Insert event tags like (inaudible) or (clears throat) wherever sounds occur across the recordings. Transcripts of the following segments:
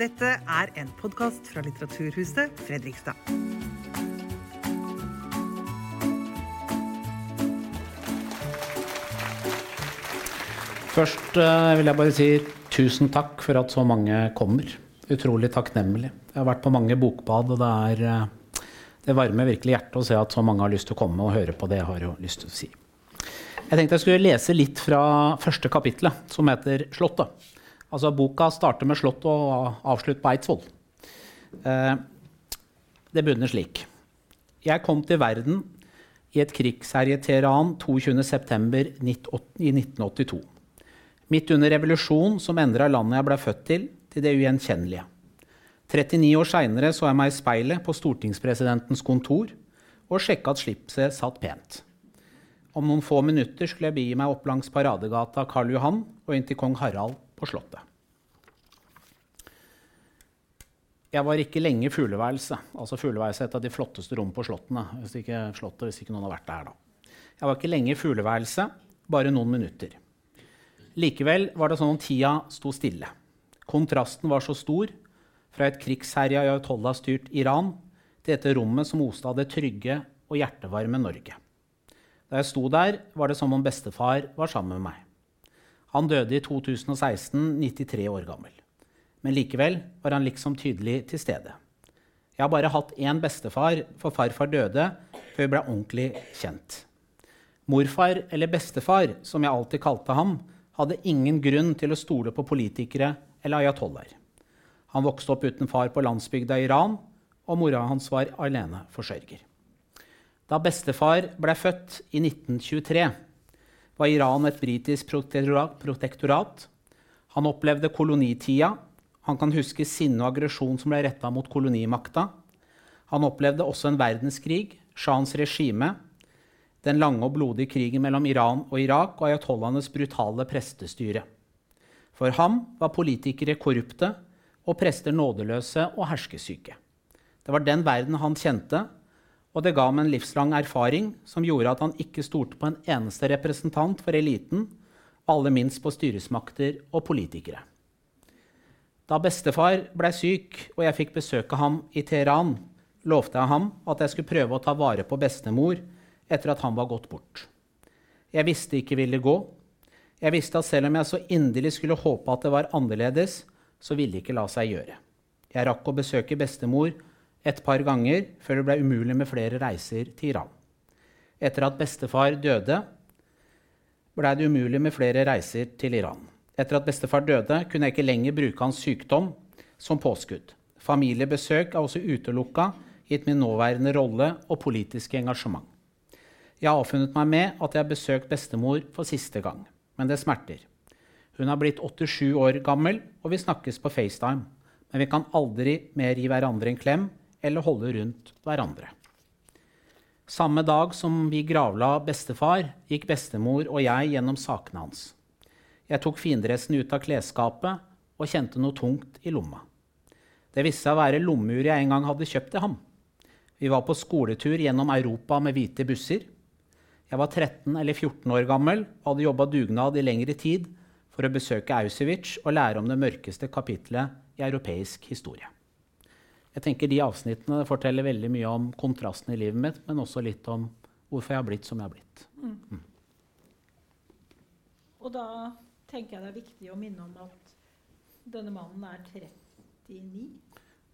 Dette er en podkast fra Litteraturhuset Fredrikstad. Først eh, vil jeg bare si tusen takk for at så mange kommer. Utrolig takknemlig. Jeg har vært på mange bokbad, og det, er, eh, det varmer virkelig hjertet å se at så mange har lyst til å komme og høre på det jeg har lyst til å si. Jeg tenkte jeg skulle lese litt fra første kapittelet, som heter 'Slottet'. Altså Boka starter med Slott og avslutter på Eidsvoll. Eh, det begynner slik. Jeg kom til verden i et krigsherjet Teheran 22.9.1982. i 1982. Midt under revolusjonen som endra landet jeg ble født til, til det ugjenkjennelige. 39 år seinere så jeg meg i speilet på stortingspresidentens kontor og sjekka at slipset satt pent. Om noen få minutter skulle jeg begi meg opp langs paradegata Karl Johan og inn til kong Harald på Slottet. Jeg var ikke lenge i fugleværelset. Altså fugleværelset er et av de flotteste rom på slottene. Hvis ikke, slottet, hvis ikke noen har vært der da. Jeg var ikke lenge i fugleværelset, bare noen minutter. Likevel var det sånn at tida sto stille. Kontrasten var så stor fra et krigsherja ayatollah-styrt Iran til dette rommet som oste av det trygge og hjertevarme Norge. Da jeg sto der, var det som om bestefar var sammen med meg. Han døde i 2016, 93 år gammel. Men likevel var han liksom tydelig til stede. Jeg har bare hatt én bestefar, for farfar døde før vi ble ordentlig kjent. Morfar, eller bestefar, som jeg alltid kalte ham, hadde ingen grunn til å stole på politikere eller ayatollaher. Han vokste opp uten far på landsbygda i Iran, og mora hans var aleneforsørger. Da bestefar ble født i 1923, var Iran et britisk protektorat. Han opplevde kolonitida. Han kan huske sinne og aggresjon som ble retta mot kolonimakta. Han opplevde også en verdenskrig, shahens regime, den lange og blodige krigen mellom Iran og Irak og ayatollahenes brutale prestestyre. For ham var politikere korrupte og prester nådeløse og herskesyke. Det var den verden han kjente, og det ga ham en livslang erfaring som gjorde at han ikke stolte på en eneste representant for eliten, aller minst på styresmakter og politikere. Da bestefar ble syk og jeg fikk besøke ham i Teheran, lovte jeg ham at jeg skulle prøve å ta vare på bestemor etter at han var gått bort. Jeg visste ikke ville gå. Jeg visste at selv om jeg så inderlig skulle håpe at det var annerledes, så ville det ikke la seg gjøre. Jeg rakk å besøke bestemor et par ganger før det ble umulig med flere reiser til Iran. Etter at bestefar døde, ble det umulig med flere reiser til Iran. Etter at bestefar døde, kunne jeg ikke lenger bruke hans sykdom som påskudd. Familiebesøk er også utelukka gitt min nåværende rolle og politiske engasjement. Jeg har avfunnet meg med at jeg har besøkt bestemor for siste gang. Men det smerter. Hun har blitt 87 år gammel, og vi snakkes på FaceTime. Men vi kan aldri mer gi hverandre en klem eller holde rundt hverandre. Samme dag som vi gravla bestefar, gikk bestemor og jeg gjennom sakene hans. Jeg tok findressen ut av klesskapet og kjente noe tungt i lomma. Det viste seg å være lommeur jeg en gang hadde kjøpt til ham. Vi var på skoletur gjennom Europa med hvite busser. Jeg var 13 eller 14 år gammel og hadde jobba dugnad i lengre tid for å besøke Auschwitz og lære om det mørkeste kapitlet i europeisk historie. Jeg tenker De avsnittene forteller veldig mye om kontrasten i livet mitt, men også litt om hvorfor jeg har blitt som jeg har blitt. Mm. Mm. Og da tenker jeg det er viktig å minne om at denne mannen er 39?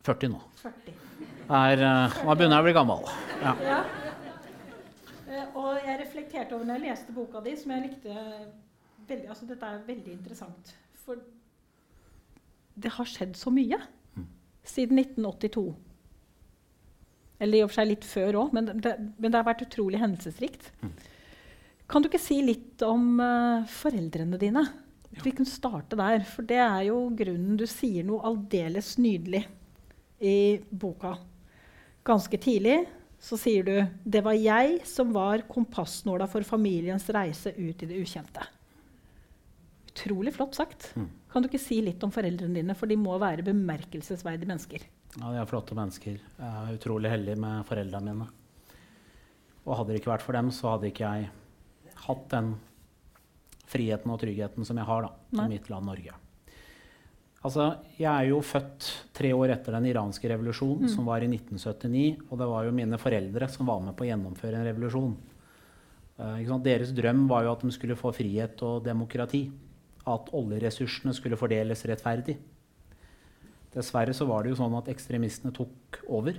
40 nå. 40. Er, uh, nå begynner jeg å bli gammel. Ja. ja. Eh, og jeg reflekterte over når jeg leste boka di, som jeg likte veldig altså Dette er veldig interessant. For det har skjedd så mye. Siden 1982. Eller i og for seg litt før òg, men, men, det har vært utrolig hendelsesrikt. Mm. Kan du ikke si litt om uh, foreldrene dine? Vi kunne starte der, for det er jo grunnen. Du sier noe aldeles nydelig i boka. Ganske tidlig så sier du det var jeg som var kompassnåla for familiens reise ut i det ukjente. Utrolig flott sagt. Mm. Kan du ikke si litt om foreldrene dine, for de må være bemerkelsesverdige mennesker? Ja, de er flotte mennesker. Jeg er utrolig heldig med foreldrene mine. Og hadde det ikke vært for dem, så hadde ikke jeg hatt den friheten og tryggheten som jeg har da, i mitt land Norge. Altså, jeg er jo født tre år etter den iranske revolusjonen, som var i 1979. Og det var jo mine foreldre som var med på å gjennomføre en revolusjon. Uh? Deres drøm var jo at de skulle få frihet og demokrati. At oljeressursene skulle fordeles rettferdig. Dessverre så var det jo sånn at ekstremistene tok over.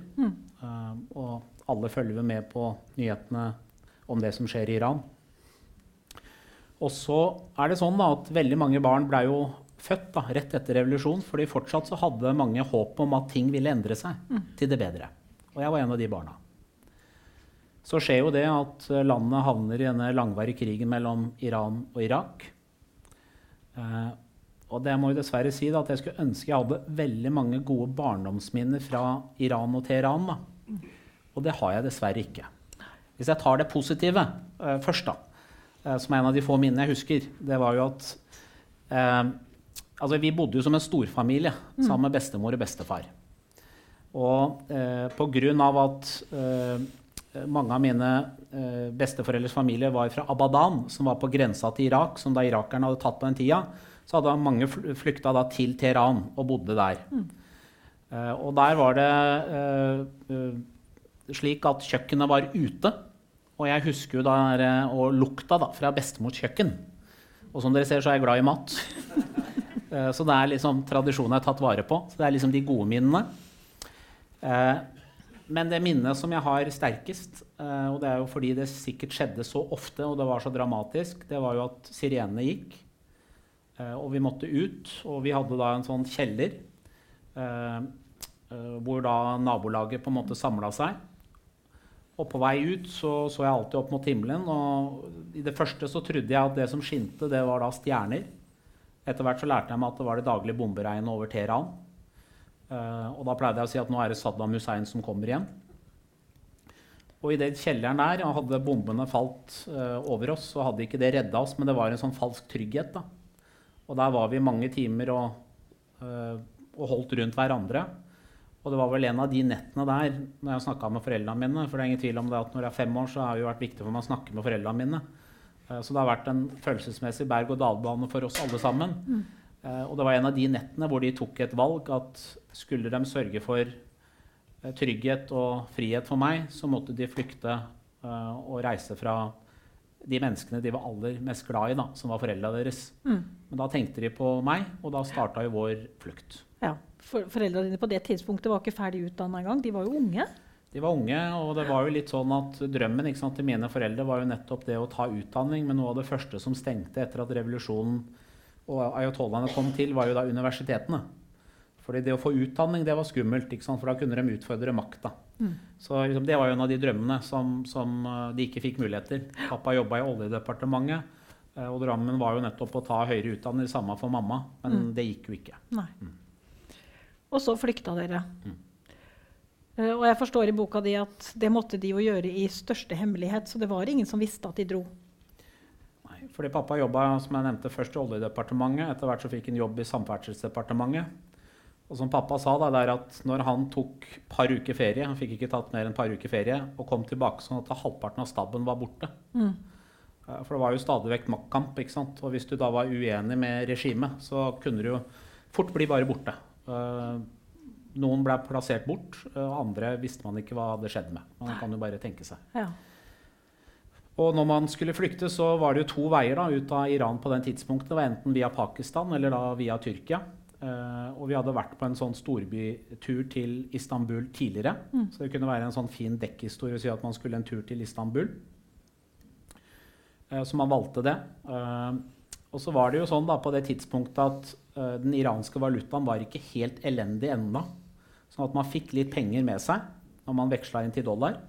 Eh, og alle følger med på nyhetene om det som skjer i Iran. Og så er det sånn da at veldig mange barn ble jo født da, rett etter revolusjonen, fordi fortsatt så hadde mange håp om at ting ville endre seg til det bedre. Og jeg var en av de barna. Så skjer jo det at landet havner i denne langvarige krigen mellom Iran og Irak. Eh, og det må jeg dessverre si da, at jeg skulle ønske jeg hadde veldig mange gode barndomsminner fra Iran og Teheran. Da. Og det har jeg dessverre ikke. Hvis jeg tar det positive eh, først, da, eh, som er en av de få minnene jeg husker, det var jo at eh, altså Vi bodde jo som en storfamilie sammen med bestemor og bestefar. Og eh, pga. at eh, mange av mine eh, besteforeldres familie var fra Abadan, som var på grensa til Irak, som da irakerne hadde tatt på den tida, så hadde mange flykta til Teheran og bodde der. Eh, og der var det eh, eh, slik at kjøkkenet var ute. Og jeg husker jo da eh, og lukta da, fra bestemors kjøkken. Og som dere ser, så er jeg glad i mat. (laughs) Eh, så det er liksom tradisjonen jeg har tatt vare på. Så det er liksom de gode minnene. Eh, men det minnet som jeg har sterkest, eh, og det er jo fordi det sikkert skjedde så ofte og det var så dramatisk, det var jo at sirenene gikk. Eh, og vi måtte ut, og vi hadde da en sånn kjeller eh, hvor da nabolaget på en måte samla seg. Og på vei ut så, så jeg alltid opp mot himmelen. Og i det første så trodde jeg at det som skinte, det var da stjerner. Etter hvert så lærte jeg meg at det var det daglige bomberegnet over Teheran. Eh, og da pleide jeg å si at nå er det Saddam Hussein som kommer igjen. Og i den kjelleren der hadde bombene falt eh, over oss, så hadde ikke det redda oss, men det var en sånn falsk trygghet. da. Og der var vi mange timer og, eh, og holdt rundt hverandre. Og det var vel en av de nettene der når jeg snakka med foreldrene mine. For det er ingen tvil om det at når jeg er fem år, så har det jo vært viktig for meg å snakke med foreldrene mine. Så det har vært en følelsesmessig berg-og-dal-bane for oss alle sammen. Eh, Og det var en av de nettene hvor de tok et valg at skulle de sørge for eh, trygghet og frihet for meg, så måtte de flykte eh, og reise fra de menneskene de var aller mest glad i, da, som var foreldra deres. Men da tenkte de på meg, og da starta jo vår flukt. Ja, for, Foreldra dine på det tidspunktet var ikke ferdig utdanna engang. De var jo unge. De var unge, og det var jo litt sånn at drømmen sant, til mine foreldre var jo nettopp det å ta utdanning. Men noe av det første som stengte etter at revolusjonen og ayatollahene kom til, var jo da universitetene. Fordi det å få utdanning, det var skummelt, for da kunne de utfordre makta. Så liksom, det var jo en av de drømmene som, som eh, de ikke fikk mulighet til. Pappa jobba i Oljedepartementet, eh, og drømmen var jo nettopp å ta høyere utdanning, samme for mamma. Men det gikk jo ikke. Nei. Og så flykta dere. Eh, og jeg forstår i boka di at det måtte de jo gjøre i største hemmelighet, så det var ingen som visste at de dro. Fordi pappa jobba som jeg nevnte, først i Oljedepartementet. Etter hvert så fikk han jobb i Samferdselsdepartementet. Og som pappa sa, da, det er at når han tok par uker ferie, han fikk ikke tatt mer enn par uker ferie, og kom tilbake sånn at halvparten av staben var borte. mm. For det var jo stadig vekk maktkamp. ikke sant? Og hvis du da var uenig med regimet, så kunne du jo fort bli bare borte. Eh, Noen ble plassert bort, eh, og andre visste man ikke hva hadde skjedd med. Man kan jo bare tenke seg. Ja. Og når man skulle flykte, så var det jo to veier da, ut av Iran på den tidspunktet. Det var enten via Pakistan eller da via Tyrkia. Uh, og vi hadde vært på en sånn storbytur til Istanbul tidligere. Så det kunne være en sånn fin dekkhistorie å si at man skulle en tur til Istanbul. Uh, så man valgte det. Uh, og så var det jo sånn da på det tidspunktet at den iranske valutaen var ikke helt elendig ennå. Sånn at man fikk litt penger med seg når man veksla inn til dollar.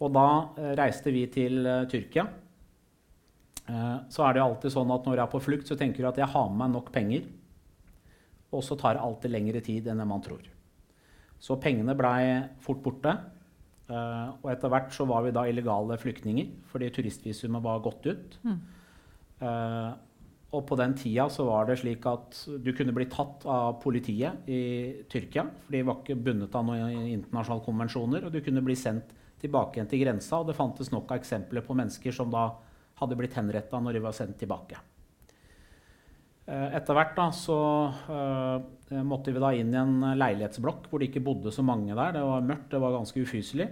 Og da eh, reiste vi til eh, Tyrkia. Eh, så er det jo alltid sånn at når jeg er på flukt, så tenker du at jeg har med meg nok penger. Og så tar det alltid lengre tid enn det man tror. Så pengene blei fort borte. Og etter hvert så var vi da illegale flyktninger fordi turistvisumet var gått ut. Mm. og på den tida så var det slik at du kunne bli tatt av politiet i Tyrkia. For de var ikke bundet av noen internasjonale konvensjoner. Og du kunne bli sendt tilbake igjen til grensa. Og det fantes nok av eksempler på mennesker som da hadde blitt henretta når de var sendt tilbake. Eh, etter hvert da, så uh, måtte vi da inn i en leilighetsblokk hvor det ikke bodde så mange der. Det var mørkt, det var ganske ufyselig.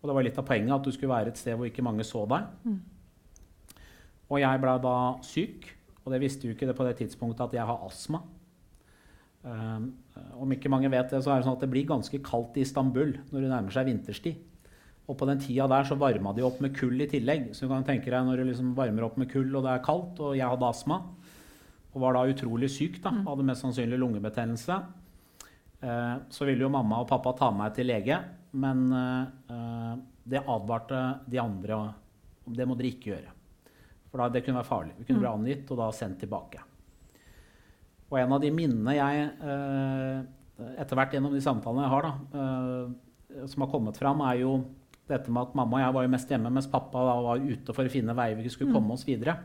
Og det var litt av poenget at du skulle være et sted hvor ikke mange så deg. Mm. Og jeg ble da syk, og det visste jo ikke det på det tidspunktet at jeg har astma. Um, om ikke mange vet det, så er det sånn at det blir ganske kaldt i Istanbul når det nærmer seg vinterstid. Og på den tida der så varma de opp med kull i tillegg. Så du kan tenke deg når du liksom varmer opp med kull og det er kaldt, og jeg hadde astma, og var da utrolig syk, da, hadde mest sannsynlig lungebetennelse, eh, så ville jo mamma og pappa ta meg til lege, men eh, det advarte de andre om det må dere ikke gjøre. For da, det kunne være farlig. Vi kunne bli angitt og da sendt tilbake. Og en av de minnene jeg eh, etter hvert gjennom de samtalene jeg har, da, eh, som har kommet fram, er jo dette med at mamma og jeg var jo mest hjemme, mens pappa da var ute for å finne veier vi skulle komme oss videre.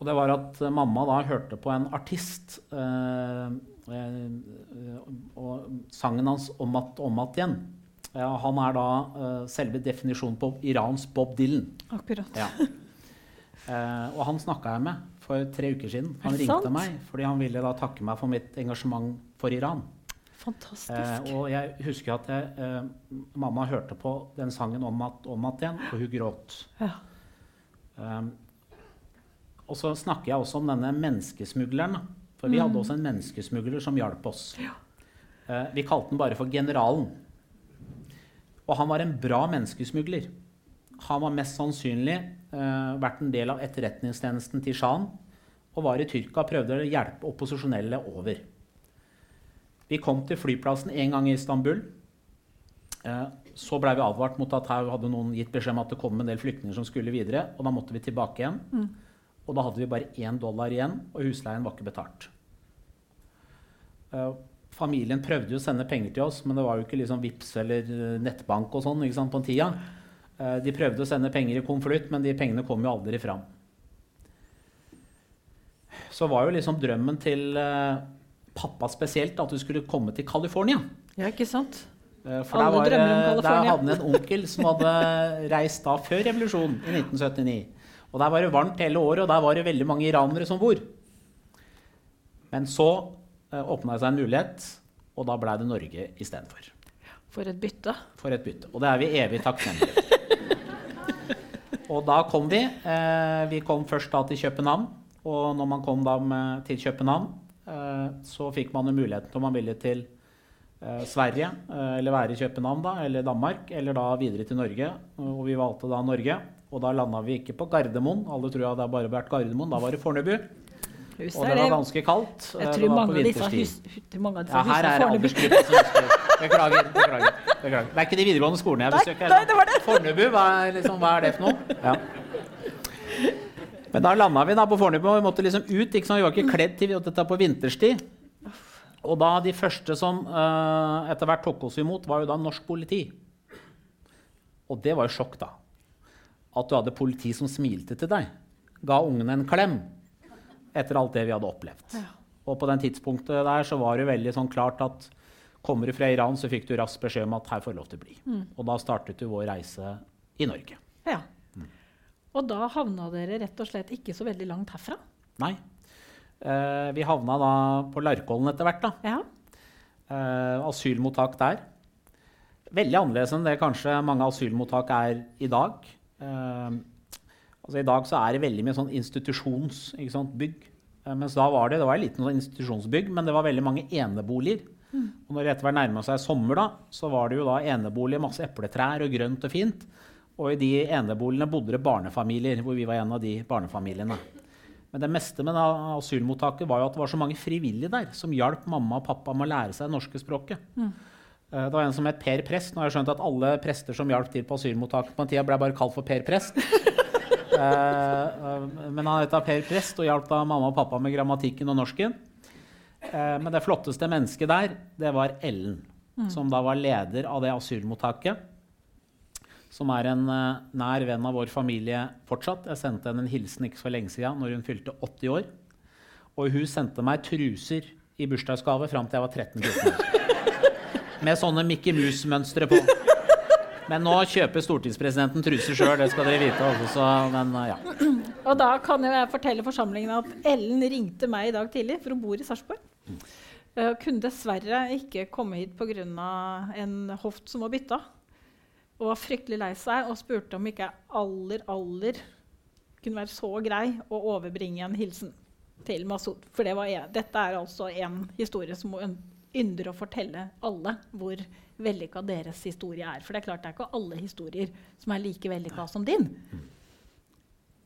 Og det var at mamma da hørte på en artist eh, eh, og sangen hans 'Om att, om att igjen'. Ja, han er da eh, selve definisjonen på Irans Bob Dylan. Akkurat. Ja. Eh, og han snakka jeg med for tre uker siden. Han ringte sant? meg fordi han ville da takke meg for mitt engasjement for Iran. Fantastisk. Eh, og jeg husker at jeg, eh, mamma hørte på den sangen om at, om at igjen, og hun gråt. ja. Um, og så snakker jeg også om denne menneskesmugleren. For vi hadde også en menneskesmugler som hjalp oss. Eh, vi kalte den bare for Generalen. Og han var en bra menneskesmugler. Han var mest sannsynlig eh, vært en del av etterretningstjenesten til sjahen og var i Tyrkia og prøvde å hjelpe opposisjonelle over. Vi kom til flyplassen en gang i Istanbul. Eh, så blei vi advart mot at her hadde noen gitt beskjed om at det kom en del flyktninger som skulle videre, og da måtte vi tilbake igjen. Og da hadde vi bare én dollar igjen, og husleien var ikke betalt. Eh, familien prøvde jo å sende penger til oss, men det var jo ikke liksom VIPS eller eh, nettbank og sånn på den tida. De prøvde å sende penger i konvolutt, men de pengene kom jo aldri fram. Så var jo liksom drømmen til pappa spesielt at du skulle komme til California. ja, ikke sant? Eh, For Alle var, drømmer om California. der hadde han en onkel som hadde reist da før revolusjonen i 1979. Og der var det varmt hele året, og der var det veldig mange iranere som bor. Men så eh, åpna det seg en mulighet, og da blei det Norge istedenfor. For et bytte. For et bytte. Og det er vi evig takknemlige for. (laughs) Og da kom vi. Eh, vi kom først da til København. Og når man kom da med, til København, så fikk man jo muligheten om man ville til eh, Sverige, eh, eller være i København da, eller Danmark, eller da videre til Norge. Og vi valgte da Norge. Og da landa vi ikke på Gardermoen. Alle tror at det har bare vært Gardermoen. Da var det Fornebu. Huset Og det var ganske kaldt. Jeg Eh, tror mange av disse, hus, hu- mange av disse Ja, her er aldersgruppen som husker. Beklager, beklager, beklager. Det er ikke de videregående skolene jeg Nei, besøker. nei, det var det. Fornebu, hva er, liksom, hva er det for noe? Ja. Men da landa vi da på Fornebu, og vi måtte liksom ut. Ikke sant? Vi var ikke kledd til dette på vinterstid. Og da de første som uh, etter hvert tok oss imot, var jo da norsk politi. Og det var jo sjokk, da. At du hadde politi som smilte til deg. Ga ungene en klem. Etter alt det vi hadde opplevd. Ja. Og på den tidspunktet der så var det veldig sånn klart at kommer du fra Iran, så fikk du raskt beskjed om at her får du lov til å bli. Og da startet jo vår reise i Norge. Ja. Og da havna dere rett og slett ikke så veldig langt herfra. Nei. Eh, vi havna da på Larkollen etter hvert, da. Ja. Eh, asylmottak der. Veldig annerledes enn det kanskje mange asylmottak er i dag. Eh, altså I dag så er det veldig mye sånn institusjons, ikke sant, bygg. Eh, mens da var det det var en liten sånn institusjonsbygg, men det var veldig mange eneboliger. Og når det etter hvert nærma seg sommer, da, så var det jo da eneboliger, masse epletrær og grønt og fint. Og i de eneboligene bodde det barnefamilier, hvor vi var en av de barnefamiliene. Men det meste med asylmottaket var jo at det var så mange frivillige der som hjalp mamma og pappa med å lære seg det norske språket. Mm. Det var en som het Per Prest. Nå har jeg skjønt at alle prester som hjalp til på asylmottaket på den tida, ble bare kalt for Per Prest. (laughs) Eh, eh, Men han het Per Prest og hjalp da mamma og pappa med grammatikken og norsken. Eh, Men det flotteste mennesket der, det var Ellen, som da var leder av det asylmottaket. Som er en eh, nær venn av vår familie fortsatt. Jeg sendte henne en hilsen ikke så lenge siden, når hun fylte 80 år. Og hun sendte meg truser i bursdagsgave fram til jeg var 13-14 år. Med sånne Mickey Mouse-mønstre på. Men nå kjøper stortingspresidenten truser sjøl, det skal dere vite. Også, så, men eh, ja. Og da kan jo jeg fortelle forsamlingen at Ellen ringte meg i dag tidlig, for hun bor i Sarpsborg. Uh, kunne dessverre ikke komme hit pga. en hoft som var bytta. Og var fryktelig lei seg og spurte om ikke jeg aller, aller kunne være så grei å overbringe en hilsen til Masud. For det en, dette er altså en historie som ynder å fortelle alle hvor vellykka deres historie er. For det er klart det er ikke alle historier som er like vellykka som din.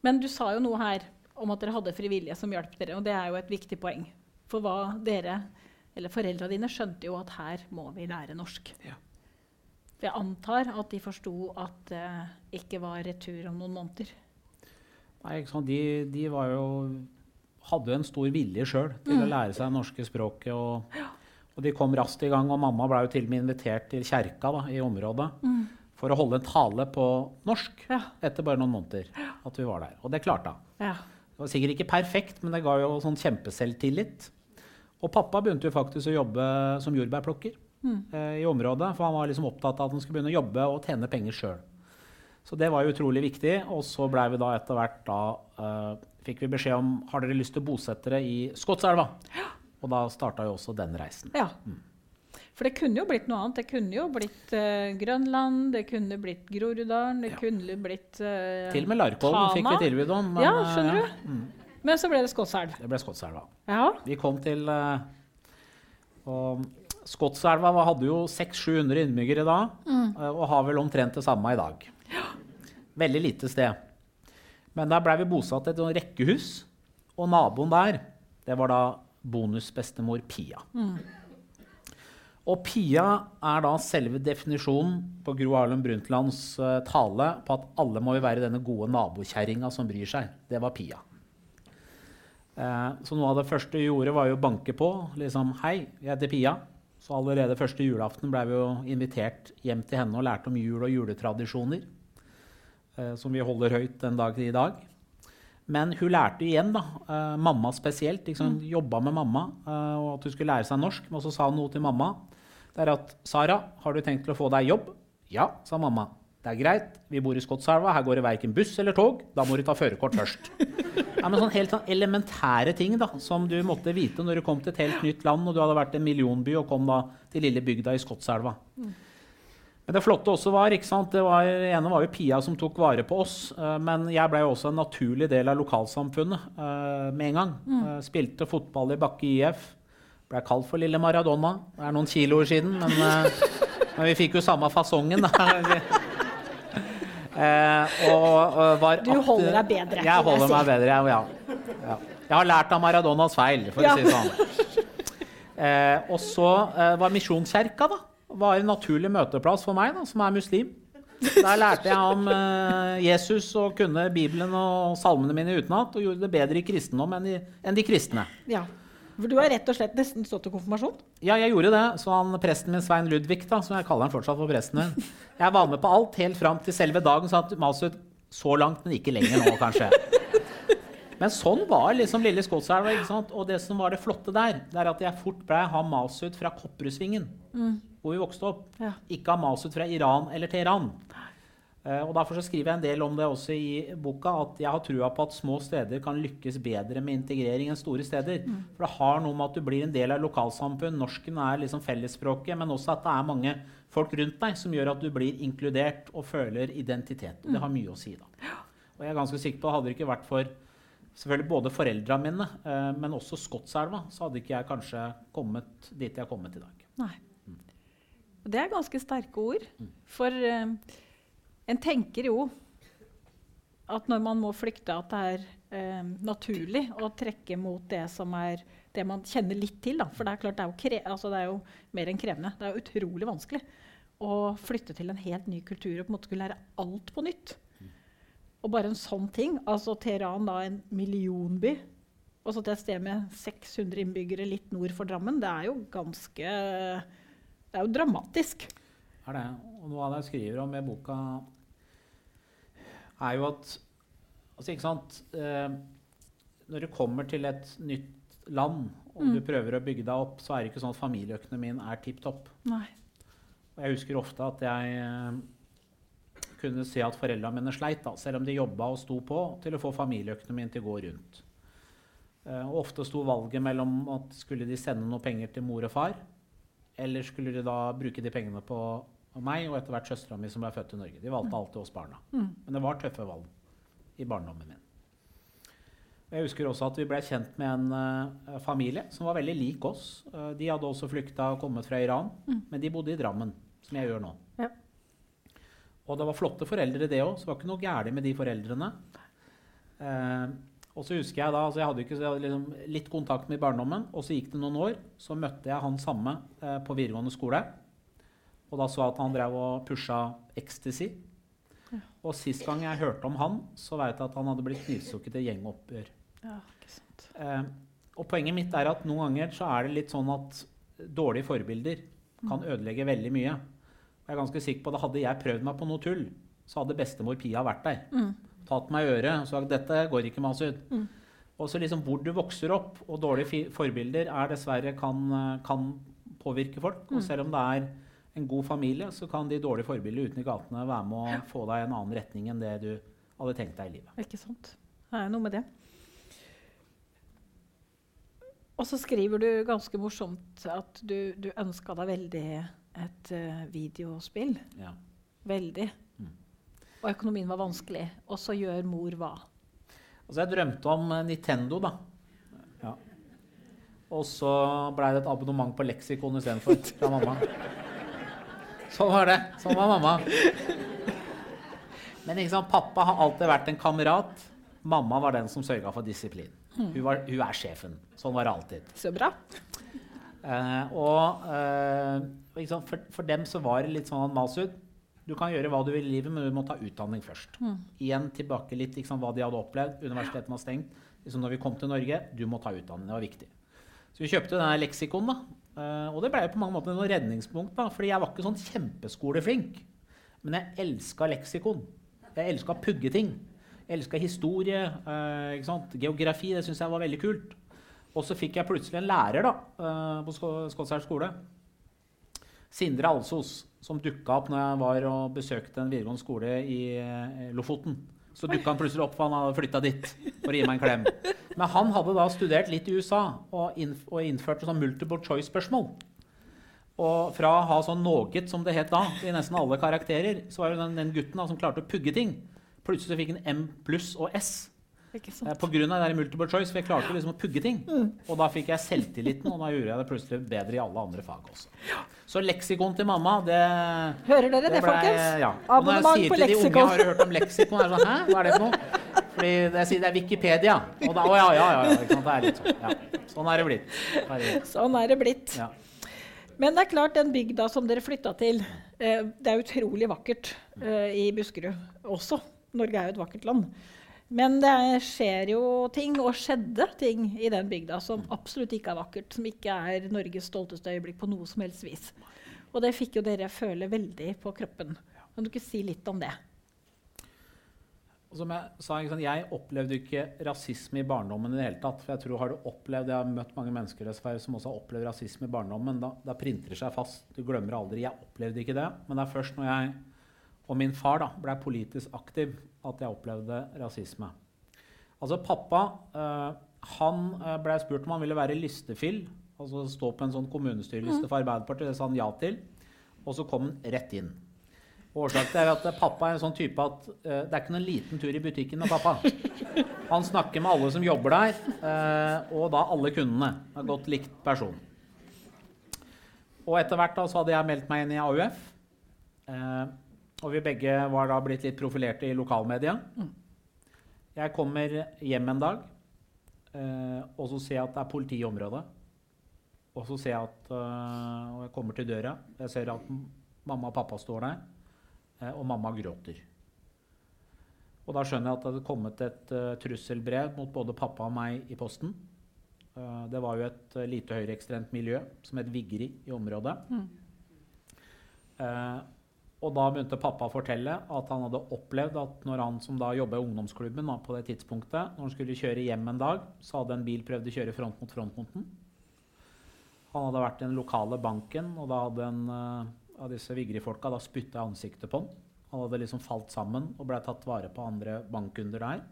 Men du sa jo noe her om at dere hadde frivillige som hjalp dere. Og det er jo et viktig poeng. For hva dere, eller foreldra dine skjønte jo at her må vi lære norsk. Ja. Jeg antar at de forsto at det ikke var retur om noen måneder. Nei, de, de jo, hadde en stor vilje sjøl til mm. å lære seg det norske språket. Og, ja. og, de kom raskt i gang. Og mamma ble jo til og med invitert til kjerka da, i området mm. for å holde en tale på norsk ja. etter bare noen måneder. at vi var der. Og det klarte hun. Ja. Det var sikkert ikke perfekt, men det ga jo sånn kjempeselvtillit. Og pappa begynte jo faktisk å jobbe som jordbærplukker mm. eh, i området. For han var liksom opptatt av at han skulle begynne å jobbe og tjene penger sjøl. Så det var utrolig viktig. Og så blei vi da etter hvert da eh, Fikk vi beskjed om har dere lyst til å bosette dere i Skotselva. Ja. Og da starta jo også den reisen. Ja. Mm. For det kunne jo blitt noe annet. Det kunne jo blitt uh, Grønland, det kunne blitt Groruddalen, det ja. kunne blitt uh, Til og med Larkollen fikk vi tilbud om. Men, ja, skjønner du? Mm. Men så ble det Skotselv. Det ble Skotselva. Ja. Vi kom til uh, og Skotselva hadde jo 600-700 innbyggere da, mm. og har vel omtrent det samme i dag. Veldig lite sted. Men der blei vi bosatt i et rekkehus, og naboen der, det var da bonusbestemor Pia. Mm. Og Pia er da selve definisjonen på Gro Harlem Brundtlands uh, tale på at alle må jo være denne gode nabokjerringa som bryr seg. Det var Pia. Uh, så noe av det første vi gjorde, var jo å banke på. liksom, 'Hei, jeg heter Pia.' Så allerede første julaften ble vi jo invitert hjem til henne og lærte om jul og juletradisjoner. Uh, som vi holder høyt den dag i dag. Men hun lærte igjen, da, mamma spesielt. Liksom, mm. Jobba med mamma, og at hun skulle lære seg norsk. Men så sa hun noe til mamma det er at 'Sara, har du tenkt til å få deg jobb?' 'Ja', sa mamma. 'Det er greit, vi bor i Skotselva, her går det verken buss eller tog. Da må du ta førerkort først.' (laughs) Ja, men sånn helt sånn elementære ting da, som du måtte vite når du kom til et helt nytt land og du hadde vært en millionby og kom da til lille bygda i Skotselva. Men det flotte også var, ikke sant, det var, ene var jo Pia som tok vare på oss. Uh, men jeg ble jo også en naturlig del av lokalsamfunnet uh, med en gang. Uh, spilte fotball i Bakke IF. Ble kalt for lille Maradona. Det er noen kiloer siden, men, (laughs) men vi fikk jo samme fasongen. uh, (laughs) og, og du holder deg bedre? Jeg holder meg bedre, ja. ja. Jeg har lært av Maradonas feil, for å si det sånn. Eh, og så var Misjonskirka da, var en naturlig møteplass for meg, da, som er muslim. Der lærte jeg om Jesus og kunne Bibelen og salmene mine utenat. Og gjorde det bedre i kristendom enn de, enn de kristne. Ja. For du har rett og slett nesten stått til konfirmasjon? Ja, jeg gjorde det. Så han, presten min, Svein Ludvig, da, som jeg kaller han fortsatt for presten min, jeg var med på alt helt fram til selve dagen. Så at Masud så langt, men ikke lenger nå, kanskje. Men sånn var liksom lille Skotselva. Og det som var det flotte der, det er at jeg fort ble han Masud fra Kopperudsvingen, mm. hvor vi vokste opp. Ja. Ikke han Masud fra Iran eller Teheran. Eh, og Derfor så skriver jeg en del om det også i boka, at jeg har trua på at små steder kan lykkes bedre med integrering enn store steder. Mm. For det har noe med at du blir en del av lokalsamfunn. Norsken er liksom fellesspråket, men også at det er mange folk rundt deg som gjør at du blir inkludert og føler identitet. Og det har mye å si. da. Og jeg er ganske sikker på at Hadde det ikke vært for selvfølgelig både foreldra mine, eh, men også Skotselva, så hadde ikke jeg kanskje kommet dit jeg har kommet i dag. Nei. Mm. Det er ganske sterke ord. Mm. For uh, en tenker jo at når man må flykte, at det er eh, naturlig å trekke mot det som er det man kjenner litt til. Da. For det er klart, det er, jo altså, det er jo mer enn krevende. Det er jo utrolig vanskelig å flytte til en helt ny kultur og på en måte skulle lære alt på nytt. Og bare en sånn ting altså Teheran, da, en millionby, og så til et sted med 600 innbyggere litt nord for Drammen, det er jo ganske Det er jo dramatisk. Er det. Og noe av det jeg skriver om i boka, er jo at altså, ikke sant, eh, Når du kommer til et nytt land og mm. du prøver å bygge deg opp, så er det ikke sånn at familieøkonomien er tipp topp. Jeg husker ofte at jeg eh, kunne se at foreldrene mine sleit, da, selv om de jobba og sto på, til å få familieøkonomien til å gå rundt. Eh, og ofte sto valget mellom at skulle de sende noe penger til mor og far, eller skulle de da bruke de pengene på meg og etter hvert søstera mi som ble født i Norge. De valgte alltid oss barna. Men det var tøffe valg i barndommen min. Jeg husker også at vi ble kjent med en uh, familie som var veldig lik oss. Uh, de hadde også flykta og kommet fra Iran, men de bodde i Drammen, som jeg gjør nå. Ja. Og det var flotte foreldre, det òg, så det var ikke noe galt med de foreldrene. Uh, og så husker Jeg da, altså jeg hadde ikke så jeg hadde liksom litt kontakt med i barndommen, og så gikk det noen år. Så møtte jeg han samme på videregående skole. Og da så jeg at han drev og pusha ecstasy. Og sist gang jeg hørte om han, så veit jeg at han hadde blitt knivstukket i gjengoppgjør. Ja, ikke sant. Eh, og poenget mitt er at noen ganger så er det litt sånn at dårlige forbilder kan ødelegge veldig mye. Jeg er ganske sikker på at Hadde jeg prøvd meg på noe tull, så hadde bestemor Pia vært der. Tatt meg i øret og sagt dette går ikke, Masud. Og så liksom hvor du vokser opp, og dårlige forbilder er dessverre kan, eh, kan påvirke folk. Og selv om det er en god familie, så kan de dårlige forbildene ute i gatene være med å få deg i en annen retning enn det du hadde tenkt deg i livet. Ikke sant. Det er noe med det. Og så skriver du ganske morsomt at du, du ønska deg veldig et uh, videospill. Ja. Veldig. Mm. Og økonomien var vanskelig. Og så gjør mor hva? Altså, jeg drømte om eh, Nintendo, da. Ja. Og så blei det et abonnement på leksikon istedenfor fra mamma. (laughs) Sånn var det. Sånn var mamma. Men sant, pappa har alltid vært en kamerat. Mamma var den som sørga for disiplin. Hun, var, hun er sjefen. Sånn var det alltid. Så bra. Eh, og eh, sant, for, for dem så var det litt sånn Masud, du kan gjøre hva du vil i livet, men du må ta utdanning først. Igjen tilbake litt liksom, hva de hadde opplevd. Universitetet var stengt. Liksom, når vi kom til Norge, du må ta utdanning. Det var viktig. Så vi kjøpte denne leksikon, da. Eh, og det ble på mange måter noe redningspunkt, da, fordi jeg var ikke sånn kjempeskoleflink. Men jeg elska leksikon. Jeg elska pugge ting. Jeg elska historie, eh, ikke sant? geografi. Det syns jeg var veldig kult. Og så fikk jeg plutselig en lærer da, eh, på Skotsherr skole. Sindre Alsos, som dukka opp når jeg var og besøkte en videregående skole i Lofoten. Så dukka han plutselig opp, for han hadde flytta dit for å gi meg en klem. Men han hadde da studert litt i USA og, innf og innførte sånn multiple choice-spørsmål. Og fra å ha sånn noget, som det het da, i nesten alle karakterer, så var det den, den gutten da, som klarte å pugge ting. Plutselig fikk han M pluss og S. Eh. På grunn av det multiple choice, for jeg klarte liksom å pugge ting. Mm. Og da fikk jeg selvtilliten, og da gjorde jeg det plutselig bedre i alle andre fag også. Så leksikon til mamma, det Hører dere det, ble- folkens? Ja. Og når jeg sier på til de unge har du hørt om leksikon, er det sånn Hæ, hva er det for noe? Fordi jeg sier det er Wikipedia. Og da Å ja, ja, ja. ja ikke sant? Det er litt sånn. Ja. Sånn er det blitt. Det er det. Sånn er det blitt. Ja. Men det er klart, den bygda som dere flytta til, eh, det er utrolig vakkert eh, i Buskerud også. Norge er jo et vakkert land. Men det skjer jo ting, og skjedde ting, i den bygda som absolutt ikke er vakkert. Som ikke er Norges stolteste øyeblikk på noe som helst vis. Og det fikk jo dere føle veldig på kroppen. Kan du ikke si litt om det? Som jeg sa, jeg opplevde ikke rasisme i barndommen i det hele tatt. For jeg tror har du opplevd, jeg har møtt mange mennesker dessverre som også har opplevd rasisme i barndommen. Da, da printer det seg fast. Du glemmer aldri. Jeg opplevde ikke det. Men det er først når jeg og min far da, ble politisk aktiv at jeg opplevde rasisme. Altså pappa eh, han eh, ble spurt om han ville være listefill, Altså stå på en sånn kommunestyreliste for Arbeiderpartiet. Det sa han ja til. Og så kom han rett inn. Årsaken er at pappa er en sånn type at eh, det er ikke noen liten tur i butikken med pappa. Han snakker med alle som jobber der, eh, og da alle kundene. En godt likt person. Og etter hvert da, så hadde jeg meldt meg inn i AUF. Eh, og vi begge var da blitt litt profilerte i lokalmedia. Jeg kommer hjem en dag, eh, og så ser jeg at det er politi i området. Og så ser jeg at eh, Og jeg kommer til døra. Jeg ser at mamma og pappa står der. Eh, og mamma gråter. Og da skjønner jeg at det hadde kommet et uh, trusselbrev mot både pappa og meg i posten. Uh, det var jo et uh, lite høyreekstremt miljø som het Vigri i området. Eh, og da begynte pappa å fortelle at han hadde opplevd at når han som da jobba i ungdomsklubben da, på det tidspunktet, når han skulle kjøre hjem en dag, så hadde en bil prøvd å kjøre front mot front mot den. Han hadde vært i den lokale banken, og da hadde en uh, av disse Vigri-folka spytta i ansiktet på han. Han hadde liksom falt sammen og blei tatt vare på andre bankkunder der.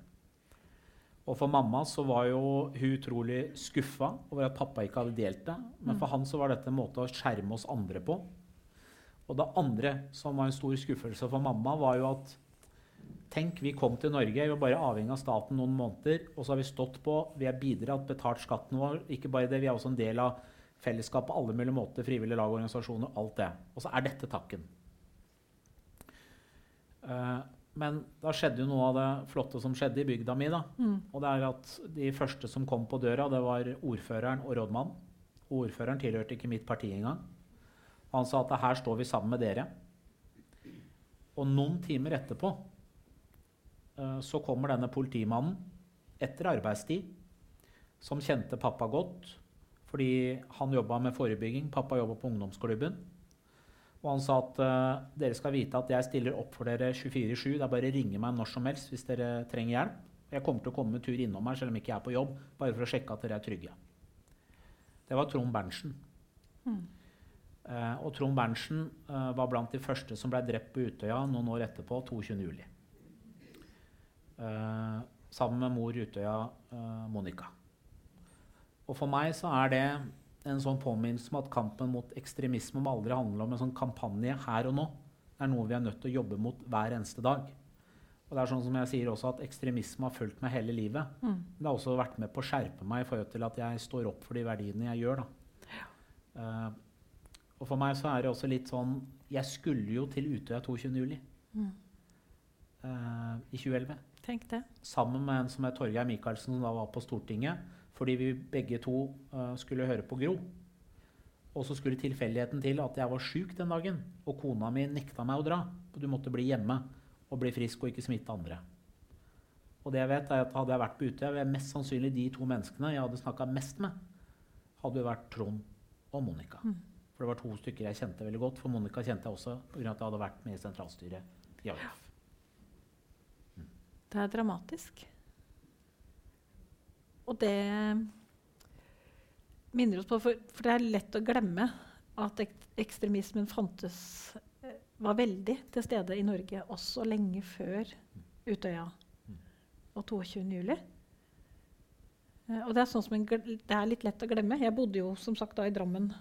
Og for mamma så var jo hun utrolig skuffa over at pappa ikke hadde delt det. Men for han så var dette en måte å skjerme oss andre på. Og det andre som var en stor skuffelse for mamma, var jo at Tenk, vi kom til Norge, vi var bare avhengig av staten noen måneder. Og så har vi stått på, vi har bidratt, betalt skatten vår. Ikke bare det, vi er også en del av fellesskapet på alle mulige måter. Frivillige lag og organisasjoner, alt det. Og så er dette takken. Uh, men da skjedde jo noe av det flotte som skjedde i bygda mi. da. Mm. Og det er at de første som kom på døra, det var ordføreren og rådmannen. Ordføreren tilhørte ikke mitt parti engang. Han sa at her står vi sammen med dere. Og noen timer etterpå uh, så kommer denne politimannen etter arbeidstid, som kjente pappa godt, fordi han jobba med forebygging. Pappa jobba på ungdomsklubben. Og han sa at uh, dere skal vite at jeg stiller opp for dere 24-7. Det er bare å ringe meg når som helst hvis dere trenger hjelp. Jeg kommer til å komme en tur innom her selv om ikke jeg er på jobb, bare for å sjekke at dere er trygge. Det var Trond Berntsen. Mm. Uh, og Trond Berntsen uh, var blant de første som ble drept på Utøya noen år etterpå, 22.07. Eh, sammen med mor Utøya, Monica. Og for meg så er det en sånn påminnelse om at kampen mot ekstremisme må aldri handle om en sånn kampanje her og nå. Det er noe vi er nødt til å jobbe mot hver eneste dag. Og det er sånn som jeg sier også at Ekstremisme har fulgt meg hele livet. Mm. Det har også vært med på å skjerpe meg i forhold til at jeg står opp for de verdiene jeg gjør. Da. Uh, og for meg så er det også litt sånn Jeg skulle jo til Utøya 22.07. Mm. Uh, i 2011. Tenk det. Sammen med en som het Torgeir Micaelsen, som da var på Stortinget. Fordi vi begge to uh, skulle høre på Gro. Og så skulle tilfeldigheten til at jeg var sjuk den dagen. Og kona mi nekta meg å dra. Og du måtte bli hjemme og bli frisk og ikke smitte andre. Og det jeg vet er at Hadde jeg vært på Utøya, ville mest sannsynlig de to menneskene jeg hadde snakka mest med, hadde vært Trond og Monica. Mm. For det var to stykker jeg kjente veldig godt. For Monica kjente jeg også pga. at jeg hadde vært med i sentralstyret i AUF. Det er dramatisk. Og det minner oss på For, for det er lett å glemme at ek ekstremismen fantes eh, Var veldig til stede i Norge også lenge før Utøya og 22. juli. Eh, og det er, sånn som en, det er litt lett å glemme. Jeg bodde jo som sagt da i Drammen.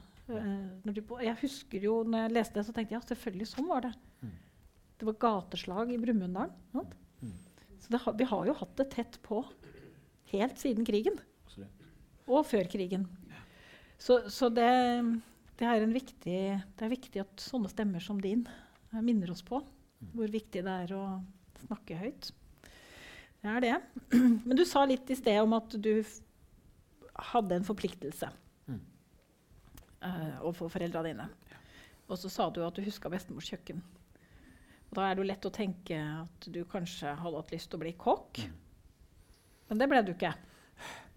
Bo- jeg husker jo når jeg leste det, så tenkte jeg ja, selvfølgelig sånn var det. Mm. Det var gateslag i Brumunddal. Mm. Så det har, vi har jo hatt det tett på helt siden krigen. Absolutt. Og før krigen. Så, så det, det, er en viktig, det er viktig at sånne stemmer som din eh, minner oss på hvor viktig det er å snakke høyt. Det er det. (clears throat) Men du sa litt i sted om at du hadde en forpliktelse Mm. Eh, overfor foreldra dine. Og så sa du at du huska bestemors kjøkken. Og da er det jo lett å tenke at du kanskje hadde hatt lyst til å bli kokk. Men det ble du ikke.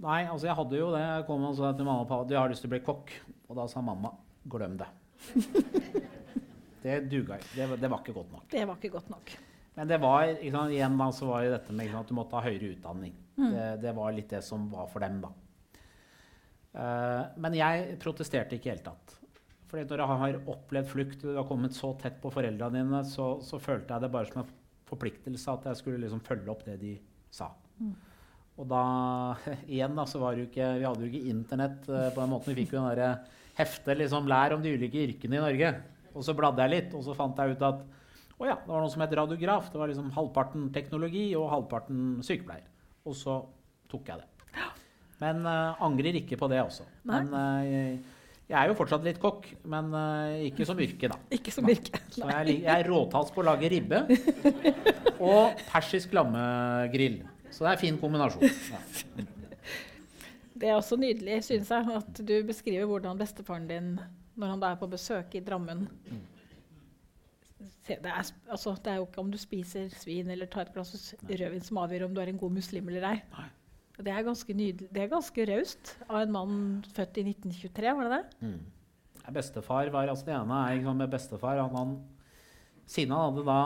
Nei, altså jeg hadde jo det. Jeg kom og sa til mamma og pappa at jeg har lyst til å bli kokk. Og da sa mamma glem det. (laughs) det duga ikke. Det, det var ikke godt nok. Det var ikke godt nok. Men det var, sant, igjen da, så var jo dette med sant, at du måtte ha høyere utdanning. Mm. Det, det var litt det som var for dem, da. Eh, men jeg protesterte ikke i det hele tatt. Fordi når jeg har opplevd flukt, du har kommet så tett på foreldrene dine, så, så følte jeg det bare som en forpliktelse at jeg skulle liksom følge opp det de sa. Mm. Og da (laughs) igjen da, så var det jo ikke, Vi hadde jo ikke internett eh, på den måten. Vi fikk jo den derre heftet liksom, 'Lær om de ulike yrkene i Norge'. Og så bladde jeg litt, og så fant jeg ut at å ja, det var noe som het radiograf. Det var liksom halvparten teknologi og halvparten sykepleier. Og så tok jeg det. Men uh, angrer ikke på det også. Nei. Men eh, jeg, jeg er jo fortsatt litt kokk, men eh, ikke som yrke, da. (laughs) Ikke som yrke. Så jeg, jeg er råtass på å lage ribbe (laughs) og persisk lammegrill. Så det er en fin kombinasjon. Ja. (laughs) Det er også nydelig, synes jeg, at du beskriver hvordan bestefaren din, når han da er på besøk i Drammen Se, det, er, altså, det er jo ikke om du spiser svin eller tar et glass rødvin som avgjør om du er en god muslim eller ei. Det er ganske nydelig. Det er ganske raust av en mann født i 1923, var det det? Mm. Bestefar var altså Det ene er ikke med bestefar Han, han, Siden han hadde da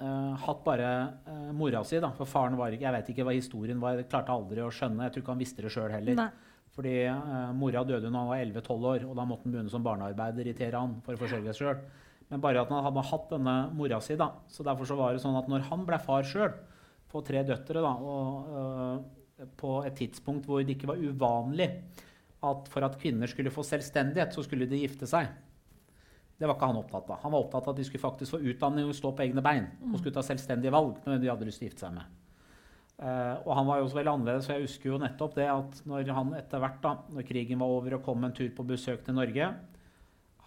uh, hatt bare uh, mora si, da, for faren var ikke Jeg vet ikke hva historien var, jeg klarte aldri å skjønne. Jeg tror ikke han visste det sjøl heller. Nei. Fordi uh, mora døde da han var 11-12 år, og da måtte han begynne som barnearbeider i Teheran for å forsørge seg sjøl. Men bare at han hadde hatt denne mora si. da. Så derfor så var det sånn at når han ble far sjøl, på tre døtre, da, og på et tidspunkt hvor det ikke var uvanlig at for at kvinner skulle få selvstendighet, så skulle de gifte seg. Det var ikke han opptatt av. Han var opptatt av at de skulle faktisk få utdanning og stå på egne bein. Og skulle ta selvstendige valg når de hadde lyst til å gifte seg med. Uh, og han var jo også veldig annerledes, så jeg husker jo nettopp det at når han etter hvert, da, når krigen var over og kom en tur på besøk til Norge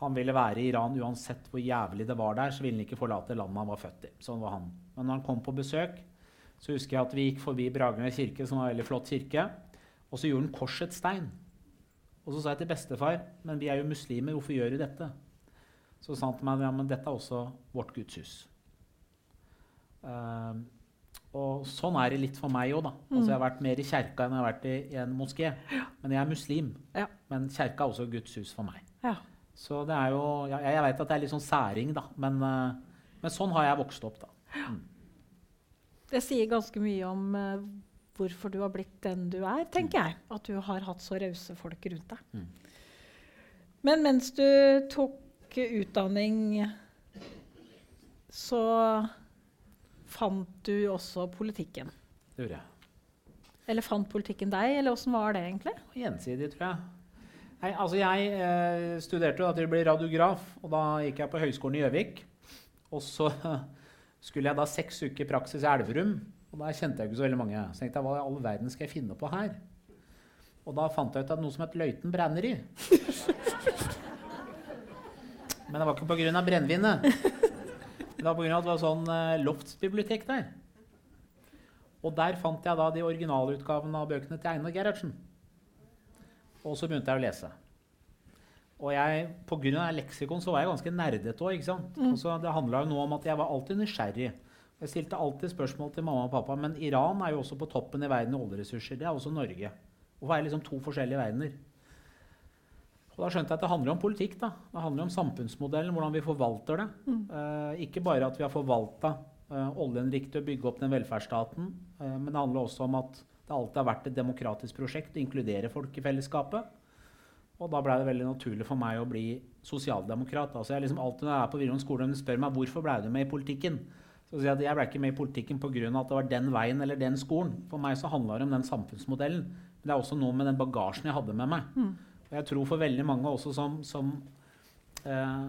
Han ville være i Iran uansett hvor jævlig det var der, så ville han ikke forlate landet han var født i. Sånn var han. Men når han kom på besøk, så husker jeg at vi gikk forbi Bragernes kirke, som var en veldig flott kirke, og så gjorde han korsets stein. Og så sa jeg til bestefar, men vi er jo muslimer, hvorfor gjør du dette? Så sa han til meg ja, men dette er også vårt gudshus. Uh, og sånn er det litt for meg òg, da. Altså, jeg har vært mer i kjerka enn jeg har vært i, i en moské. Men jeg er muslim. Ja. Men kjerka er også Guds hus for meg. Ja. Så det er jo ja, Jeg vet at det er litt sånn særing, da. Men, uh, men sånn har jeg vokst opp, da. Mm. Det sier ganske mye om uh, hvorfor du har blitt den du er, tenker jeg. At du har hatt så rause folk rundt deg. Mm. Men mens du tok utdanning, så fant du også politikken. Det gjorde jeg. Eller fant politikken deg, eller åssen var det egentlig? Gjensidig, tror jeg. Nei, altså jeg eh, studerte jo til å bli radiograf, og da gikk jeg på Høgskolen i Gjøvik. Og så skulle jeg da seks uker praksis i Elverum. Og der kjente jeg ikke så veldig mange. Så tenkte jeg, hva i all verden skal jeg finne på her? Og da fant jeg ut at noe som het Løiten brenneri. Men det var ikke pga. brennevinet. Det var pga. at det var sånn uh, loftsbibliotek der. Og der fant jeg da de originalutgavene av bøkene til Einar Gerhardsen. Og så begynte jeg å lese. Og jeg, pga. leksikon så var jeg ganske nerdete òg. Mm. Det handla jo noe om at jeg var alltid nysgjerrig. Jeg stilte alltid spørsmål til mamma og pappa. Men Iran er jo også på toppen i verden i oljeressurser. Det er også Norge. Er det liksom to forskjellige verdener? Og da skjønte jeg at det handler om politikk. da. Det handler om samfunnsmodellen, hvordan vi forvalter det. Mm. Eh, ikke bare at vi har forvalta eh, oljen riktig og bygge opp den velferdsstaten, eh, men det handler også om at det alltid har vært et demokratisk prosjekt å inkludere folk i fellesskapet. Og da blei det veldig naturlig for meg å bli sosialdemokrat. Altså jeg liksom alltid Når jeg er på videregående skole de spør meg hvorfor ble du med i politikken, så sier jeg at jeg ble ikke med i politikken pga. at det var den veien eller den skolen. For meg så handla det om den samfunnsmodellen. Men det er også noe med den bagasjen jeg hadde med meg. Mm. Og jeg tror for veldig mange også som, som eh,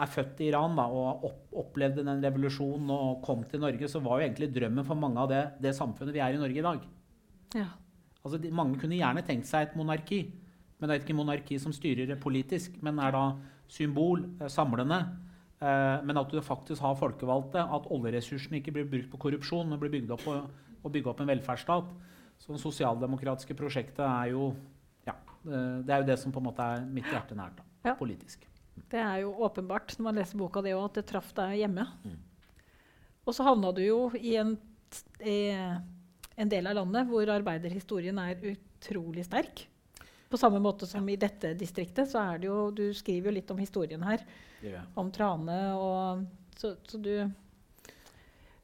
er født i Iran da, og opp, opplevde den revolusjonen og kom til Norge, så var jo egentlig drømmen for mange av det, det samfunnet vi er i Norge i dag. Ja. Altså, de, mange kunne gjerne tenkt seg et monarki. Men det er ikke monarki som styrer politisk, men er da symbol, eh, samlende. Eh, men at du faktisk har folkevalgte, at oljeressursene ikke blir brukt på korrupsjon, men blir bygd opp på å bygge opp en velferdsstat. Så det sosialdemokratiske prosjektet er jo ja, det er jo det som på en måte er mitt hjerte nært. da, ja. Politisk. Det er jo åpenbart når man leser boka di òg, at det traff deg hjemme. Mm. Og så havna du jo i en, i en del av landet hvor arbeiderhistorien er utrolig sterk. På samme måte som i dette distriktet, så er det jo Du skriver jo litt om historien her. Ja. Om Trane og Så, så du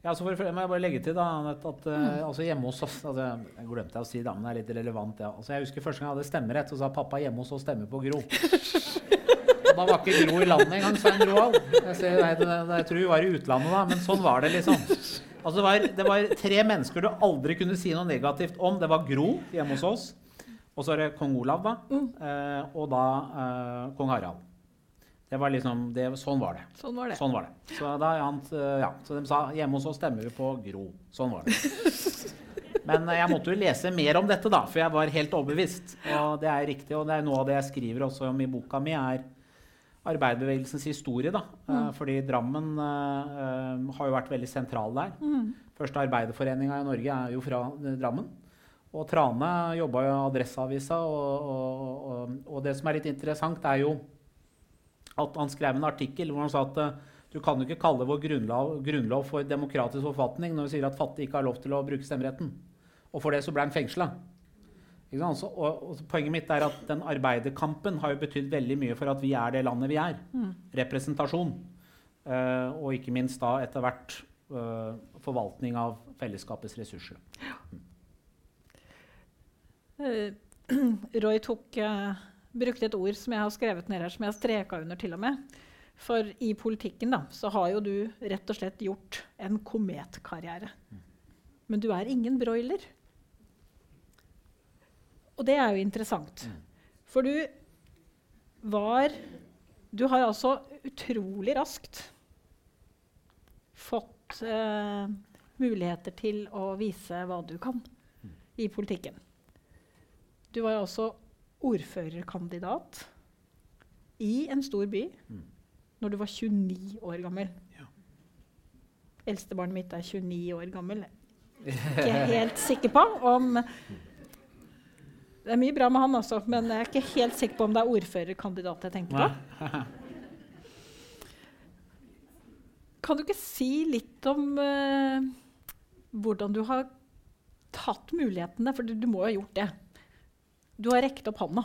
ja, så for, må jeg bare legge til da, at, at mm. altså hjemme hos oss altså, Jeg glemte å si det, men det er litt relevant. Ja. Altså, jeg husker første gang jeg hadde stemmerett, så sa pappa hjemme hos oss stemmer på Gro. Da var ikke Gro i landet engang, Svein Roald. Jeg, ser, nei, det, jeg tror hun var i utlandet da, men sånn var det, liksom. Altså, det, var, det var tre mennesker du aldri kunne si noe negativt om. Det var Gro hjemme hos oss. Og så er det kong Olav, da. Mm. Eh, og da eh, kong Harald. Det var liksom, det, sånn var det. Sånn var det. Sånn var det. Så, da, han, eh, ja, så de sa hjemme hos oss stemmer vi på Gro. Sånn var det. (laughs) Men eh, jeg måtte jo lese mer om dette, da, for jeg var helt overbevist. Og det er riktig, og det er noe av det jeg skriver også om i boka mi, er arbeiderbevegelsens historie. da. Eh, mm. fordi Drammen uh, har jo vært veldig sentral der. Mm. Første arbeiderforeninga i Norge er jo fra Drammen. Og Trane jobba i Adresseavisa, og, og, og, og, det som er litt interessant, er jo at han skrev en artikkel hvor han sa at uh, du kan jo ikke kalle vår grunnlov, grunnlov, for demokratisk forfatning når vi sier at fattige ikke har lov til å bruke stemmeretten. Og for det så ble han fengsla. poenget mitt er at den arbeiderkampen har jo betydd veldig mye for at vi er det landet vi er. Mm. Representasjon. Uh, og ikke minst da etter hvert uh, forvaltning av fellesskapets ressurser. Ja. Mm. Eh, (clears throat) Roy tok, uh, brukte et ord som jeg har skrevet ned her, som jeg har streka under til og med. For i politikken da, så har jo du rett og slett gjort en kometkarriere. Men du er ingen broiler. Og det er jo interessant. For du var Du har altså utrolig raskt fått eh, muligheter til å vise hva du kan i politikken. Du var også ordførerkandidat i en stor by Mm. når du var 29 år gammel. Ja. Eldstebarnet mitt er 29 år gammel. (laughs) Ikke helt sikker på om Det er mye bra med han også, men jeg er ikke helt sikker på om det er ordførerkandidat jeg tenker på. (laughs) Kan du ikke si litt om uh, hvordan du har tatt mulighetene? For du, du må jo ha gjort det. Du har rekt opp hånda.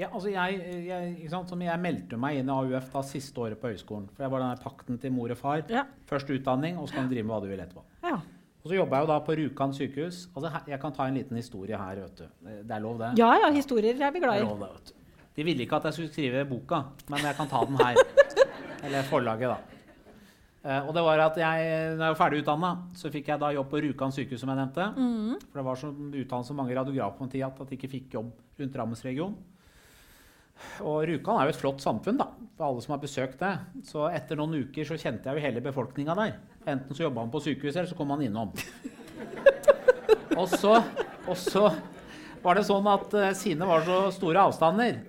Ja, altså jeg, jeg, jeg meldte meg inn i AUF da siste året på høyskolen. For jeg var den pakten til mor og far. Ja. Først utdanning, og så kan du drive med hva du vil etterpå. ja. Og så jobba jeg jo da på Rjukan sykehus. Altså, jeg kan ta en liten historie her, vet du. Det er lov, det. Ja ja, historier er vi glad i. Det er lov, det, vet du. De ville ikke at jeg skulle skrive boka, men jeg kan ta den her. (laughs) Eller forlaget, da. Eh, og det var at jeg, når jeg var ferdig utdanna, så fikk jeg da jobb på Rjukan sykehus, som jeg nevnte. Mm. For det var så utdannet så mange radiografer på en tid at de ikke fikk jobb rundt Drammensregionen. Og Rjukan er jo et flott samfunn, da, for alle som har besøkt det. Så etter noen uker så kjente jeg jo hele befolkninga der. Enten så jobba han på sykehus, eller så kom han innom. (laughs) Og så, og så var det sånn at uh, sine var så store avstander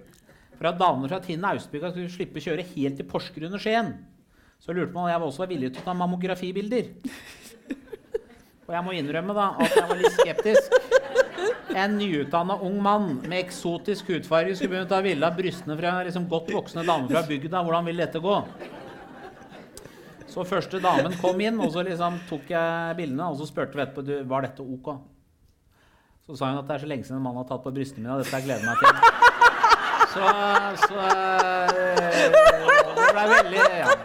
For at damene fra Tinn Austbygda skulle slippe å kjøre helt til Porsgrunn og Skien, så lurte man om jeg også var villig til å ta mammografibilder. Og jeg må innrømme da at jeg var litt skeptisk. En nyutdanna ung mann med eksotisk hudfarge skulle begynne å ta bilde av brystene fra liksom godt voksne damer fra bygda. Hvordan vil dette gå? Så første damen kom inn, og så liksom tok jeg bildene og så spurte vi etterpå du, var dette ok. Så sa hun at det er så lenge siden en mann har tatt på brystene mine, og dette jeg gleder meg til. Så, så øh, Det ble veldig ja.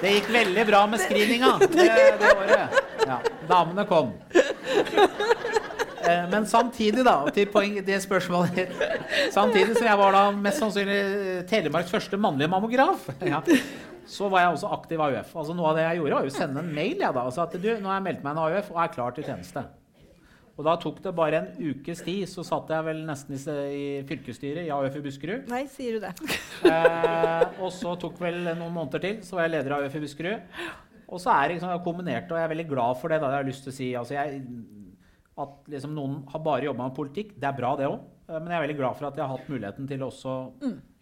Det gikk veldig bra med screeninga (laughs) det, det året. Ja, damene kom. Eh, Men samtidig, da, til poeng, det spørsmålet Samtidig som jeg var da mest sannsynlig eh, Telemarks første mannlige mammograf, ja, så var jeg også aktiv AUF. Altså Noe av det jeg gjorde, var jo å sende en mail. Ja, da, og sa at du, nå har jeg meldt meg inn AUF og er klar til tjeneste. Og da tok det bare en ukes tid, så satt jeg vel nesten i, i fylkesstyret i AUF i Buskerud. Nei, sier du det? (laughs) Eh, og så tok vel noen måneder til, så var jeg leder av AUF i Buskerud. Og så er det liksom, kombinert, og jeg er veldig glad for det. da, jeg har lyst til å si. Altså jeg, at liksom noen har bare jobba med politikk, det er bra, det òg. Men jeg er veldig glad for at jeg har hatt muligheten til å også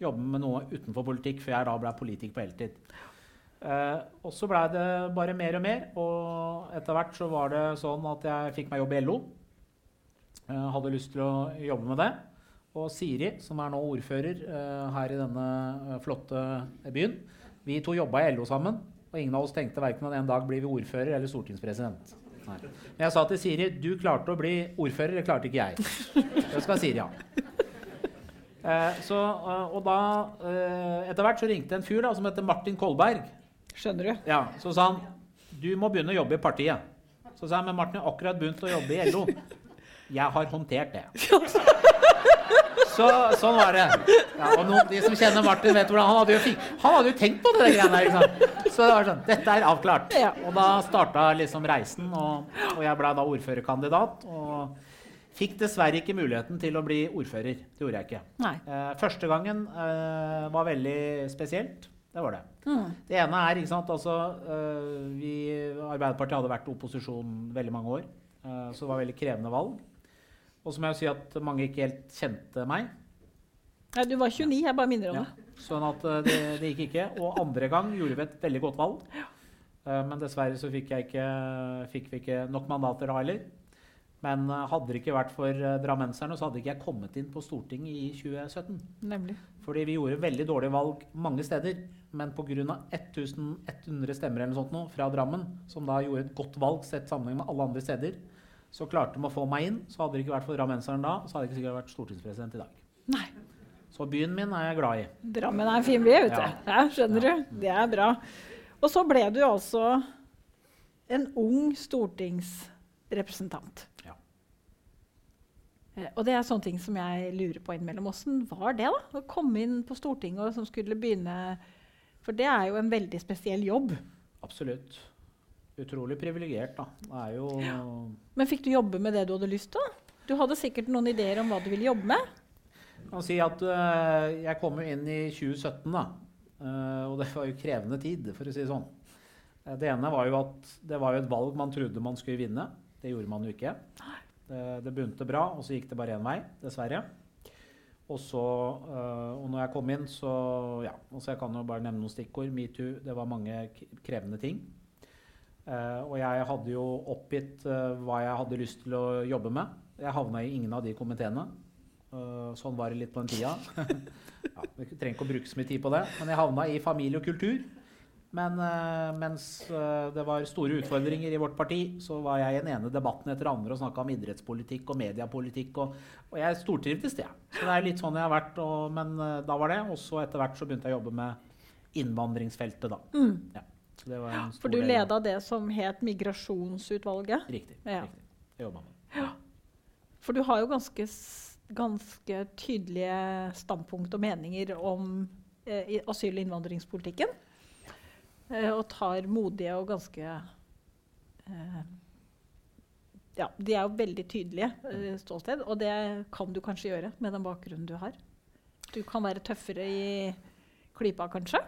jobbe med noe utenfor politikk, før jeg da ble politiker på heltid. Eh, og så blei det bare mer og mer, og etter hvert så var det sånn at jeg fikk meg jobb i LO. Eh, hadde lyst til å jobbe med det. Og Siri, som er nå ordfører eh, her i denne eh, flotte byen, vi to jobba i LO sammen. Og ingen av oss tenkte verken at en dag blir vi ordfører eller stortingspresident. Nei. Men jeg sa til Siri du klarte å bli ordfører, det klarte ikke jeg. Det skal Siri ha. Eh, så, og da, eh, etter hvert så ringte en fyr da, som heter Martin Kolberg. Skjønner du? Ja, Så sa han du må begynne å jobbe i partiet. Så sa jeg men Martin har akkurat begynt å jobbe i LO. Jeg har håndtert det. (laughs) Så, sånn var det. Ja, og noen, de som kjenner Martin, vet hvordan han hadde jo, han hadde jo tenkt på det greiene der. Liksom. Så det var sånn, dette er avklart. Og da starta liksom reisen, og, og jeg ble da ordførerkandidat. Og fikk dessverre ikke muligheten til å bli ordfører. Det gjorde jeg ikke. Eh, første gangen eh, var veldig spesielt. Det var det. Mm. Det ene er ikke sant, altså, eh, vi, Arbeiderpartiet hadde vært opposisjon veldig mange år. øh, så det var veldig krevende valg. Og så må jeg si at mange ikke helt kjente meg. Nei, du var 29, jeg bare minner om Ja, det. sånn at øh, det, det gikk ikke. Og andre gang gjorde vi et veldig godt valg. Eh, men dessverre så fikk, jeg ikke, fikk vi ikke nok mandater da heller. Men øh, hadde det ikke vært for drammenserne, så hadde ikke jeg kommet inn på Stortinget i 2017. Nemlig. Fordi vi gjorde veldig dårlige valg mange steder. Men pga. 1100 stemmer eller noe sånt nå, fra Drammen, som da gjorde et godt valg sett sammenheng med alle andre steder, så klarte de å få meg inn. Så hadde det ikke vært for drammenseren da, så hadde jeg ikke sikkert vært stortingspresident i dag. Nei. Så byen min er jeg glad i. Drammen er en fin by, vet du. Ja. Ja, skjønner Ja. du? Det er bra. Og så ble du altså en ung stortingsrepresentant. Ja. Eh, og det er sånne ting som jeg lurer på innimellom. Åssen var det da? å komme inn på Stortinget og som skulle begynne For det er jo en veldig spesiell jobb. Absolutt. Utrolig privilegert, da. Det er jo Men fikk du jobbe med det du hadde lyst til? Du hadde sikkert noen ideer om hva du ville jobbe med? Jeg kan si at uh, jeg kom jo inn i 2017, da. Uh, og det var jo krevende tid, for å si det sånn. Uh, det ene var jo at det var jo et valg man trodde man skulle vinne. Det gjorde man jo ikke. Det, det begynte bra, og så gikk det bare én vei, dessverre. Og så, uh, og når jeg kom inn, så ja, altså Jeg kan jo bare nevne noen stikkord. Metoo. Det var mange krevende ting. Og jeg hadde jo oppgitt hva jeg hadde lyst til å jobbe med. Jeg havna i ingen av de komiteene. Uh, sånn var det litt på den tida. (laughs) ja, vi trenger ikke å bruke så mye tid på det. Men jeg havna i familie og kultur. Men mens det var store utfordringer i vårt parti, så var jeg i den ene debatten etter andre og snakka om idrettspolitikk og mediepolitikk. Og, og jeg stortrivdes, det. Så det er litt sånn jeg har vært. Og, men da var det. Og så etter hvert så begynte jeg å jobbe med innvandringsfeltet, da. Mm. Ja, For du leda det som het Migrasjonsutvalget? Riktig. Ja. riktig. Det jobba med. Ja. For du har jo ganske ganske tydelige standpunkt og meninger om eh, asyl- og innvandringspolitikken. Eh, og tar modige og ganske eh, Ja, de er jo veldig tydelige eh, ståsted, og det kan du kanskje gjøre med den bakgrunnen du har. Du kan være tøffere i klypa, kanskje?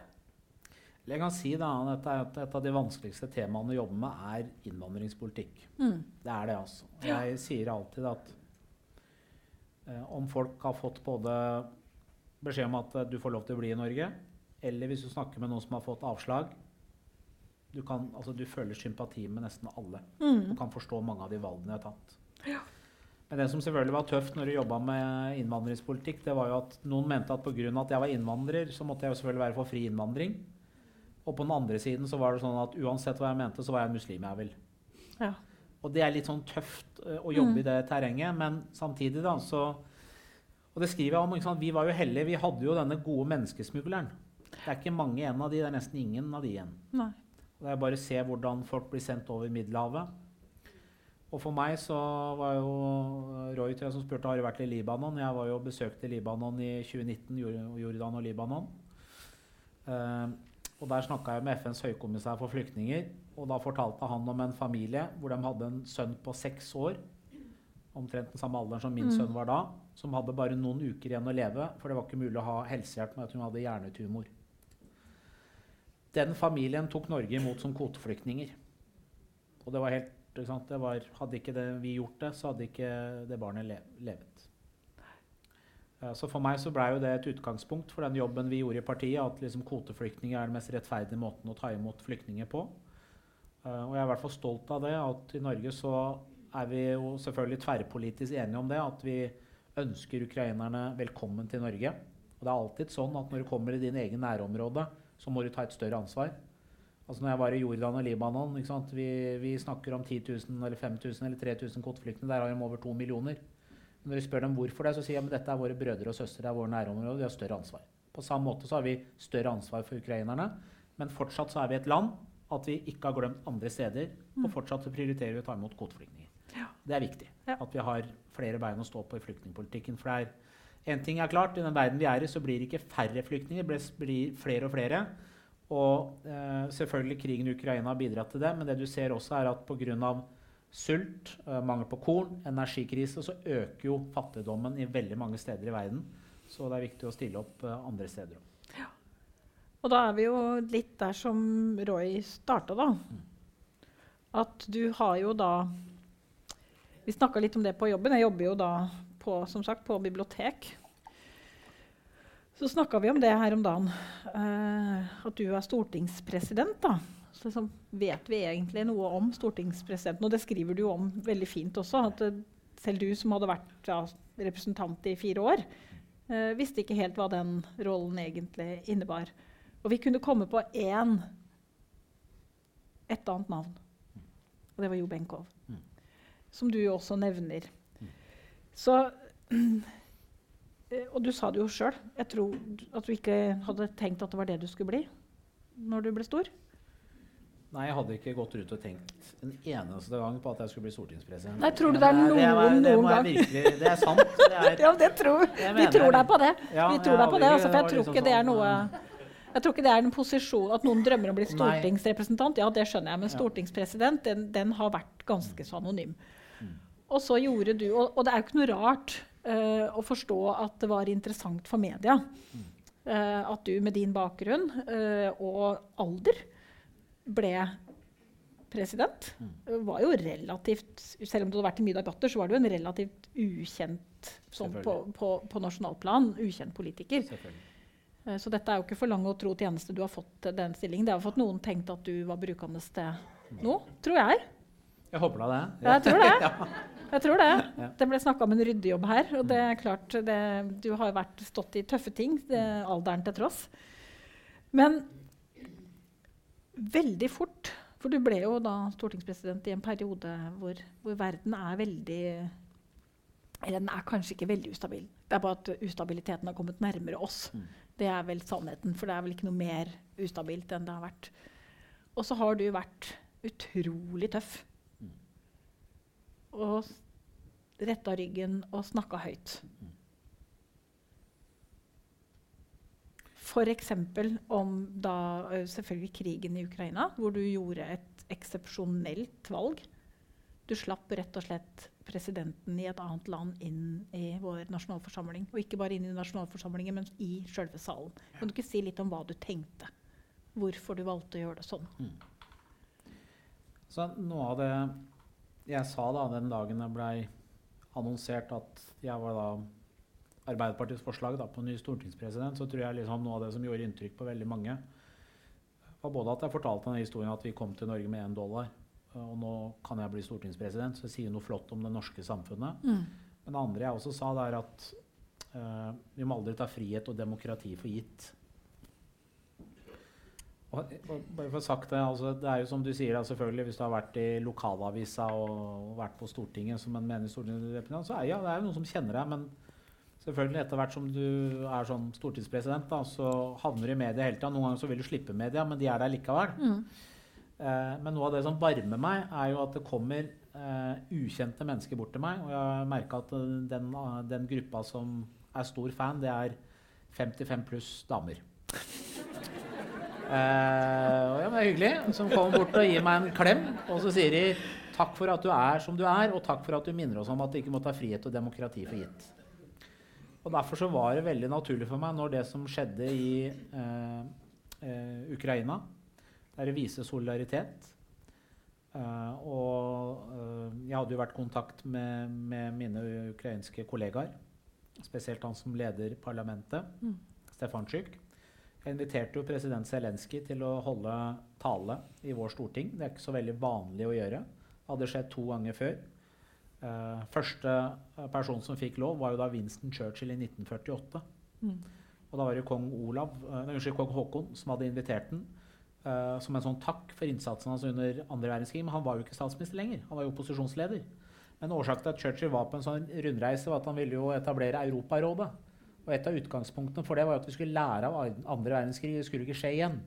Jeg kan si da, at Et av de vanskeligste temaene å jobbe med, er innvandringspolitikk. Mm. Det er det, altså. Jeg sier alltid at Eh, om folk har fått både beskjed om at eh, du får lov til å bli i Norge, eller hvis du snakker med noen som har fått avslag Du, kan, altså, du føler sympati med nesten alle mm. og kan forstå mange av de valgene jeg har tatt. Ja. Men det som selvfølgelig var tøft når du jobba med innvandringspolitikk, det var jo at noen mente at pga. at jeg var innvandrer, så måtte jeg jo selvfølgelig være for fri innvandring. Og på den andre siden så var det sånn at uansett hva jeg mente, så var jeg muslim jeg vil. Ja. Og det er litt sånn tøft uh, å jobbe mm. i det terrenget, men samtidig, da, så Og det skriver jeg om. ikke sant? Vi var jo heldige. Vi hadde jo denne gode menneskesmugleren. Det er ikke mange igjen av de, det er nesten ingen av de igjen. Nei. Og det er bare å se hvordan folk blir sendt over Middelhavet. Og for meg så var jo Roy tror jeg, som spurte har du vært i Libanon. Jeg var jo besøkte Libanon i 2019, Jordan og Libanon. Uh, og Der snakka jeg med FNs høykommissær for flyktninger. Og da fortalte han om en familie hvor de hadde en sønn på seks år. Omtrent den samme alderen som min mm. sønn var da. Som hadde bare noen uker igjen å leve, for det var ikke mulig å ha helsehjelp med at hun hadde hjernetumor. Den familien tok Norge imot som kvoteflyktninger. Og det var helt, det var, Hadde ikke det, vi gjort det, så hadde ikke det barnet levet. Så For meg så ble jo det et utgangspunkt for den jobben vi gjorde i partiet. At liksom kvoteflyktninger er den mest rettferdige måten å ta imot flyktninger på. Uh, og jeg er i hvert fall stolt av det. At i Norge så er vi jo selvfølgelig tverrpolitisk enige om det. At vi ønsker ukrainerne velkommen til Norge. Og det er alltid sånn at når du kommer i din egen nærområde, så må du ta et større ansvar. Altså når jeg var i Jordan og Libanon, vi, vi, snakker om 10 000 eller 5000 eller 3000 kvoteflyktninger. Der har de over to millioner. Når vi spør dem hvorfor det, så sier de at dette er våre brødre og søstre, det er våre nærområder, vi har større ansvar. På samme måte så har vi større ansvar for ukrainerne, men fortsatt så er vi et land at vi ikke har glemt andre steder, og mm. fortsatt så prioriterer vi å ta imot kvoteflyktninger. Ja. Det er viktig ja. at vi har flere bein å stå på i flyktningpolitikken. For det er en ting er klart, i den verden vi er i, så blir det ikke færre flyktninger, det blir flere og flere. Og eh, selvfølgelig krigen i Ukraina har bidratt til det, men det du ser også er at pga sult, eh, mangel på korn, energikrise, så øker jo fattigdommen i veldig mange steder i verden. Så det er viktig å stille opp eh, andre steder òg. Ja. Og da er vi jo litt der som Roy starta, da. Mm. At du har jo da Vi snakka litt om det på jobben. Jeg jobber jo da på, som sagt, på bibliotek. Så snakka vi om det her om dagen. Uh, at du er stortingspresident. da så liksom, vet vi egentlig noe om stortingspresidenten. Og det skriver du jo om veldig fint også. at uh, Selv du som hadde vært ja, representant i fire år, eh, visste ikke helt hva den rollen egentlig innebar. Og vi kunne komme på én et annet navn. Og det var Jo Benkow. Mm. Som du jo også nevner. Mm. Så Og du sa det jo sjøl. Jeg tror at du ikke hadde tenkt at det var det du skulle bli når du ble stor. Nei, jeg hadde ikke gått rundt og tenkt en eneste gang på at jeg skulle bli stortingspresident. Nei, tror du det er noen det, er, det noen gang? virkelig, det er sant. Er, (laughs) Ja, det tror Vi tror deg på det. Ja, Vi tror deg på det, altså, for jeg tror liksom ikke det er sånn, noe jeg tror ikke det er en posisjon at noen drømmer om å bli stortingsrepresentant. Ja, det skjønner jeg, men stortingspresident den, den har vært ganske så anonym. Mm. Og så gjorde du, og, og det er jo ikke noe rart uh, å forstå at det var interessant for media. Mm. eh, at du med din bakgrunn uh, og alder ble president. Mm. Var jo relativt, Selv om det hadde vært i mye debatter, så var det jo en relativt ukjent sånn på, på, på nasjonalplan, ukjent politiker. Eh, Så dette er jo ikke for lang og tro tjeneste du har fått den stillingen. Det har fått noen tenkt at du var brukende til nå, tror jeg. Jeg håper da det. Ja, jeg tror det. (laughs) Jeg tror det. Det ble snakka om en ryddejobb her. Og det er klart, det, du har jo vært, stått i tøffe ting, det, alderen til tross. Men veldig fort For du ble jo da stortingspresident i en periode hvor, hvor verden er veldig Eller den er kanskje ikke veldig ustabil. Det er bare at ustabiliteten har kommet nærmere oss. Mm. Det er vel sannheten, for det er vel ikke noe mer ustabilt enn det har vært. Og så har du vært utrolig tøff. Mm. Og retta ryggen og snakka høyt. F.eks. om da selvfølgelig krigen i Ukraina, hvor du gjorde et eksepsjonelt valg. Du slapp rett og slett presidenten i et annet land inn i vår nasjonalforsamling. Og ikke bare inn i nasjonalforsamlingen, men i sjølve salen. Kan du ikke si litt om hva du tenkte? Hvorfor du valgte å gjøre det sånn? Så noe av det jeg sa da den dagen det blei annonsert at jeg var da Arbeiderpartiets forslag da, på ny stortingspresident, så tror jeg liksom noe av det som gjorde inntrykk på veldig mange, var både at jeg fortalte denne historien at vi kom til Norge med én dollar, og nå kan jeg bli stortingspresident, så jeg sier noe flott om det norske samfunnet. Men det andre jeg også sa, det er at uh, vi må aldri ta frihet og demokrati for gitt. Og, og bare for sagt det, altså, det er jo som du sier, da, selvfølgelig, hvis du har vært i lokalavisa og, og vært på Stortinget som en menig stortingsrepresentant, så er ja, det er jo noen som kjenner deg. Men selvfølgelig etter hvert som du er sånn stortingspresident, da, så havner du i media hele tida. Noen ganger så vil du slippe media, men de er der likevel. Eh, men noe av det som varmer meg, er jo at det kommer eh, ukjente mennesker bort til meg. Og jeg har merka at eh, den, den gruppa som er stor fan, det er 55 pluss damer. Eh, og ja, men det er hyggelig. Som kommer bort og gir meg en klem. Og så sier de takk for at du er som du er, og takk for at du minner oss om at du ikke må ta frihet og demokrati for gitt. Og Derfor så var det veldig naturlig for meg når det som skjedde i eh, eh, Ukraina, der det viser solidaritet. Eh, og eh, jeg hadde jo vært i kontakt med, med mine ukrainske kollegaer, spesielt han som leder parlamentet, Mm. Stefantsjuk. Jeg inviterte jo president Zelenskyj til å holde tale i vår storting. Det er ikke så veldig vanlig å gjøre. Det hadde skjedd to ganger før. Eh, første eh, person som fikk lov, var jo da Winston Churchill i 1948. Mm. Og da var det kong Olav, eh, unnskyld, kong Haakon som hadde invitert den eh, som en sånn takk for innsatsen hans under andre verdenskrig. Men han var jo ikke statsminister lenger. Han var jo opposisjonsleder. Men årsaken til at Churchill var på en sånn rundreise, var at han ville jo etablere Europarådet. Og et av utgangspunktene for det var at vi skulle lære av andre verdenskrig. Det skulle ikke skje igjen.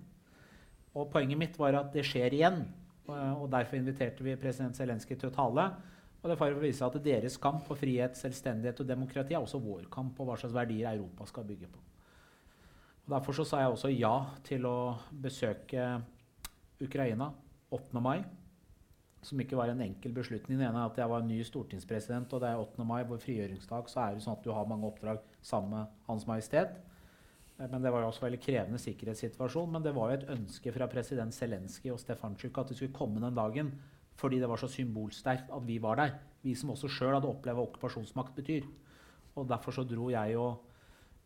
Og poenget mitt var at det skjer igjen. Og og derfor inviterte vi president Zelenskyj til å tale. Og det er for å vise at deres kamp for frihet, selvstendighet og demokrati er også vår kamp på hva slags verdier Europa skal bygge på. Og Derfor sa jeg også ja til å besøke Ukraina 8. mai. Som ikke var en enkel beslutning. Den ene er at jeg var ny stortingspresident, og det er 8. mai, vår frigjøringsdag, så er det sånn at du har mange oppdrag sammen med Hans Majestet. Eh, Men det var jo også en veldig krevende sikkerhetssituasjon. Men det var jo et ønske fra president Zelenskyj og Stefantsjuk at det skulle komme den dagen fordi det var så symbolsterkt at vi var der. Vi som også sjøl hadde opplevd hva okkupasjonsmakt betyr. Og derfor så dro jeg og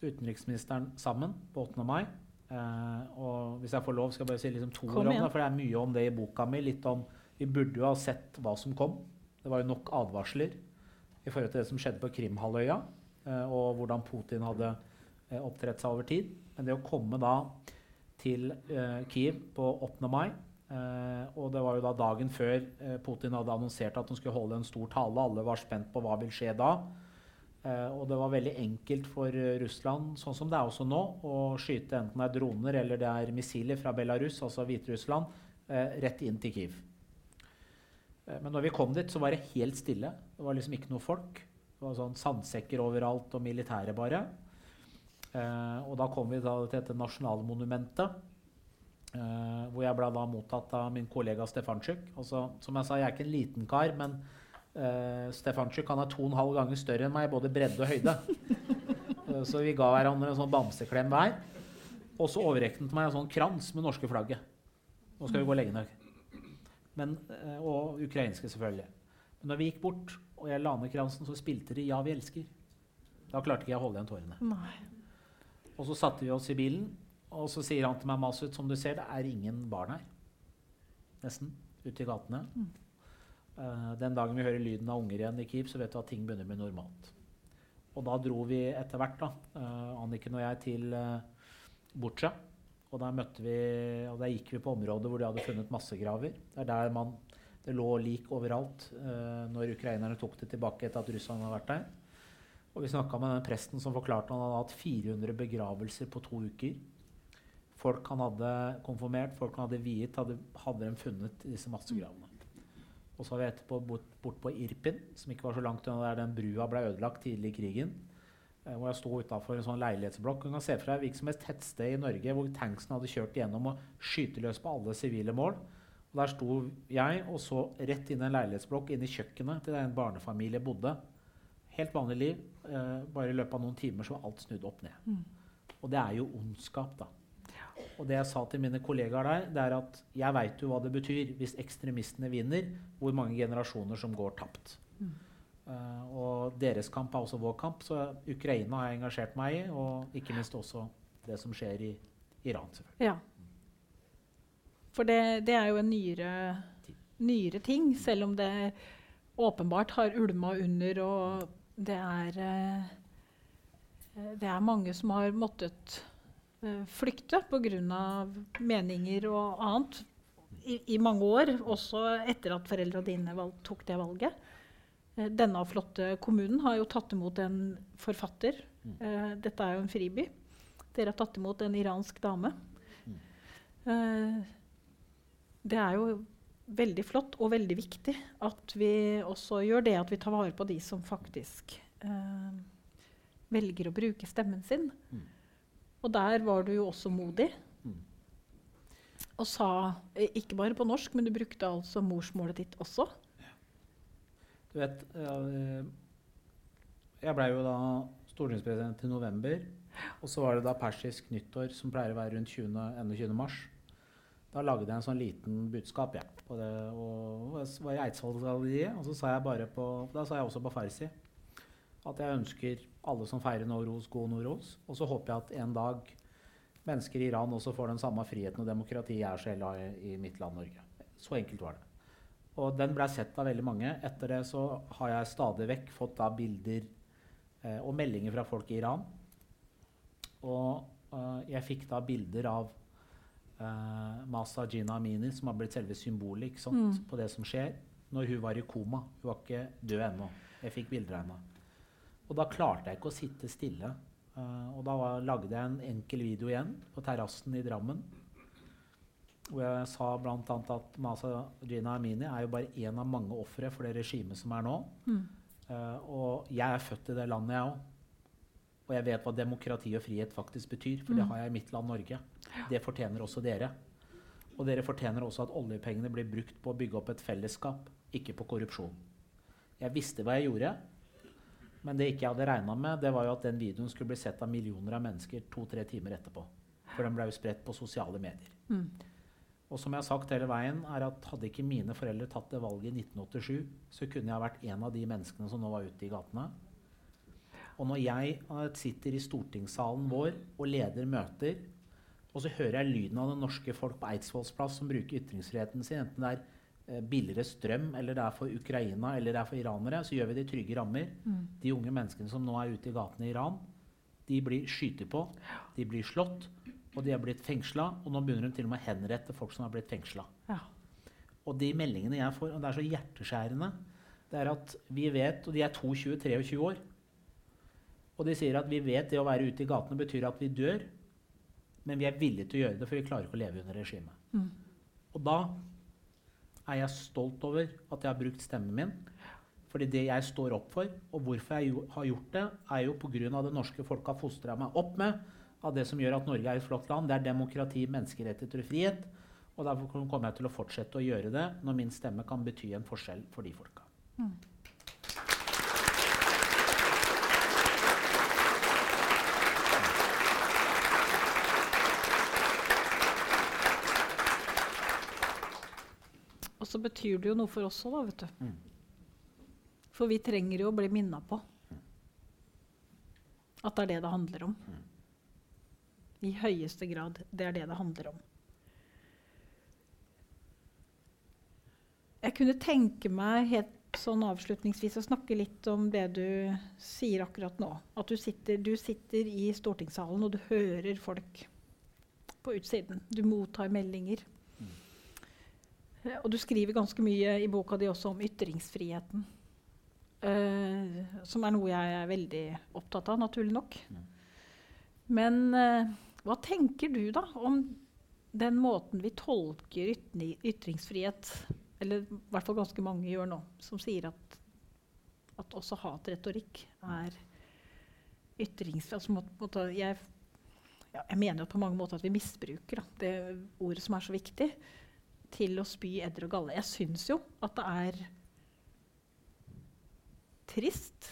utenriksministeren sammen på 8. mai. Eh, og hvis jeg får lov, skal jeg bare si liksom to ord om det, for det er mye om det i boka mi. Litt om Vi burde jo ha sett hva som kom. Det var jo nok advarsler i forhold til det som skjedde på Krimhalvøya, eh, og hvordan Putin hadde eh, opptrådt seg over tid. Men det å komme da til eh, Kiev på 8. mai Og det var jo da dagen før eh, Putin hadde annonsert at han skulle holde en stor tale. Alle var spent på hva vil skje da. Eh, og det var veldig enkelt for eh, Russland, sånn som det er også nå, å skyte enten det er droner eller det er missiler fra Belarus, altså Hviterussland, eh, rett inn til Kiev. Eh, men når vi kom dit, så var det helt stille. Det var liksom ikke noe folk. Det var sånn sandsekker overalt og militære bare. Eh, og da kom vi da til dette nasjonalmonumentet. Eh, hvor jeg ble da mottatt av min kollega Stefantsjuk. Altså, som jeg sa, jeg er ikke en liten kar, men uh, Stefantsjuk han er to og en halv ganger større enn meg, både bredde og høyde. uh, (laughs) så vi ga hverandre en sånn bamseklem hver. Og så overrekte han til meg en sånn krans med norske flagget. Nå skal vi gå lenge nok. Men, uh, og ukrainske, selvfølgelig. Men når vi gikk bort, og jeg la ned kransen, så spilte de 'Ja, vi elsker'. Da klarte ikke jeg å holde igjen tårene. Nei. Og så satte vi oss i bilen, og så sier han til meg, Masud, som du ser, det er ingen barn her. Nesten. Ute i gatene. Eh, den dagen vi hører lyden av unger igjen i Kiev, så vet du at ting begynner å bli normalt. Og da dro vi etter hvert, da, uh, Anniken og jeg, til uh, Butsja. Og der, møtte vi, og der gikk vi på områder hvor de hadde funnet massegraver. Det er der man, det lå lik overalt uh, når ukrainerne tok det tilbake etter at russerne hadde vært der. Og vi snakka med den presten som forklarte han hadde hatt 400 begravelser på to uker. Folk han hadde konfirmert, folk han hadde viet, hadde, hadde de funnet disse massegravene. Og så var vi etterpå bort, bort på Irpin, som ikke var så langt unna der den brua ble ødelagt tidlig i krigen. Eh, hvor jeg sto utafor en sånn leilighetsblokk. Du kan se for deg hvilket som helst tettsted i Norge hvor tanksen hadde kjørt gjennom og skyte løs på alle sivile mål. Og der sto jeg og så rett inn i en leilighetsblokk inn i kjøkkenet til der en barnefamilie bodde. Helt vanlig liv. Eh, bare i løpet av noen timer så var alt snudd opp ned. Mm. Og det er jo ondskap, da. Og det jeg sa til mine kollegaer der, det er at jeg veit jo hva det betyr hvis ekstremistene vinner, hvor mange generasjoner som går tapt. Mm. Eh, og deres kamp er også vår kamp, så Ukraina har jeg engasjert meg i, og ikke minst også det som skjer i Iran, selvfølgelig. Ja. For det, det er jo en nyere, nyere ting, selv om det åpenbart har ulma under, og det er eh, Det er mange som har måttet eh, flykte pga. meninger og annet i, i mange år, også etter at foreldra dine valg, tok det valget. Eh, Denne flotte kommunen har jo tatt imot en forfatter. Eh, dette er jo en friby. Dere har tatt imot en iransk dame. Eh, det er jo veldig flott og veldig viktig at vi også gjør det at vi tar vare på de som faktisk eh, velger å bruke stemmen sin. Mm. Og der var du jo også modig. Mm. Og sa, eh, ikke bare på norsk, men du brukte altså morsmålet ditt også. Du vet eh, Jeg blei jo da stortingspresident i november. Og så var det da persisk nyttår, som pleier å være rundt 20. 21. mars. Da lagde jeg en sånn liten budskap jeg, på det. Og jeg var i Eidsvollsgalleriet, og så sa jeg bare på Da sa jeg også på farsi at jeg ønsker alle som feirer Nowroz, god Nowroz. Og så håper jeg at en dag mennesker i Iran også får den samme friheten og demokratiet jeg selv har i, i mitt land Norge. Så enkelt var det. Og den blei sett av veldig mange. Etter det så har jeg stadig vekk fått da bilder eh, og meldinger fra folk i Iran. Og eh, jeg fikk da bilder av eh, Masa Jina Amini, som har blitt selve symbolet Mm. på det som skjer, når hun var i koma. Hun var ikke død ennå. Jeg fikk bilder av henne. Og da klarte jeg ikke å sitte stille. Uh, og da var, lagde jeg en enkel video igjen på terrassen i Drammen. Hvor jeg sa bl.a. at Masa Jina Amini er jo bare én av mange ofre for det regimet som er nå. Mm. Uh, og jeg er født i det landet, jeg òg. Og jeg vet hva demokrati og frihet faktisk betyr, for det Mm. har jeg i mitt land Norge. Det fortjener også dere. Og dere fortjener også at oljepengene blir brukt på å bygge opp et fellesskap, ikke på korrupsjon. Jeg visste hva jeg gjorde, men det ikke jeg hadde regna med, det var jo at den videoen skulle bli sett av millioner av mennesker to-tre timer etterpå. For den ble jo spredt på sosiale medier. Mm. Og som jeg har sagt hele veien, er at hadde ikke mine foreldre tatt det valget i 1987, så kunne jeg vært en av de menneskene som nå var ute i gatene. Og når jeg eh, sitter i stortingssalen vår og leder møter, og så hører jeg lyden av det norske folk på Eidsvolls plass som bruker ytringsfriheten sin, enten det er billigere strøm, eller det er for Ukraina, eller det er for iranere, så gjør vi det i trygge rammer. Mm. De unge menneskene som nå er ute i gatene i Iran, de blir skytet på, de blir slått, og de er blitt fengsla. Og nå begynner de til og med å henrette folk som har blitt fengsla. Ja. Og de meldingene jeg får, og det er så hjerteskjærende, det er at vi vet Og de er 22-23 år. Og de sier at vi vet det å være ute i gatene betyr at vi dør, men vi er villige til å gjøre det, for vi klarer ikke å leve under regimet. Mm. Og da er jeg stolt over at jeg har brukt stemmen min. Fordi det jeg står opp for, og hvorfor jeg har gjort det, er jo pga. det norske folk har fostra meg opp med. Av det som gjør at Norge er et flott land. Det er demokrati, menneskerettigheter og frihet. Og derfor kommer jeg til å fortsette å gjøre det når min stemme kan bety en forskjell for de folka. Mm. Og så betyr det jo noe for oss òg, da, vet du. Mm. For vi trenger jo å bli minna på at det er det det handler om. Mm. I høyeste grad. Det er det det handler om. Jeg kunne tenke meg helt sånn avslutningsvis å snakke litt om det du sier akkurat nå. At du sitter, du sitter i stortingssalen og du hører folk på utsiden. Du mottar meldinger. Og du skriver ganske mye i boka di også om ytringsfriheten. Uh, som er noe jeg er veldig opptatt av, naturlig nok. Mm. Men uh, hva tenker du da om den måten vi tolker ytringsfrihet Eller i hvert fall ganske mange gjør nå, som sier at, at også hatretorikk er ytringsfrihet. Altså, jeg, ja, jeg, mener jo på mange måter at vi misbruker da, det ordet som er så viktig til å spy edder og galle. Jeg syns jo at det er trist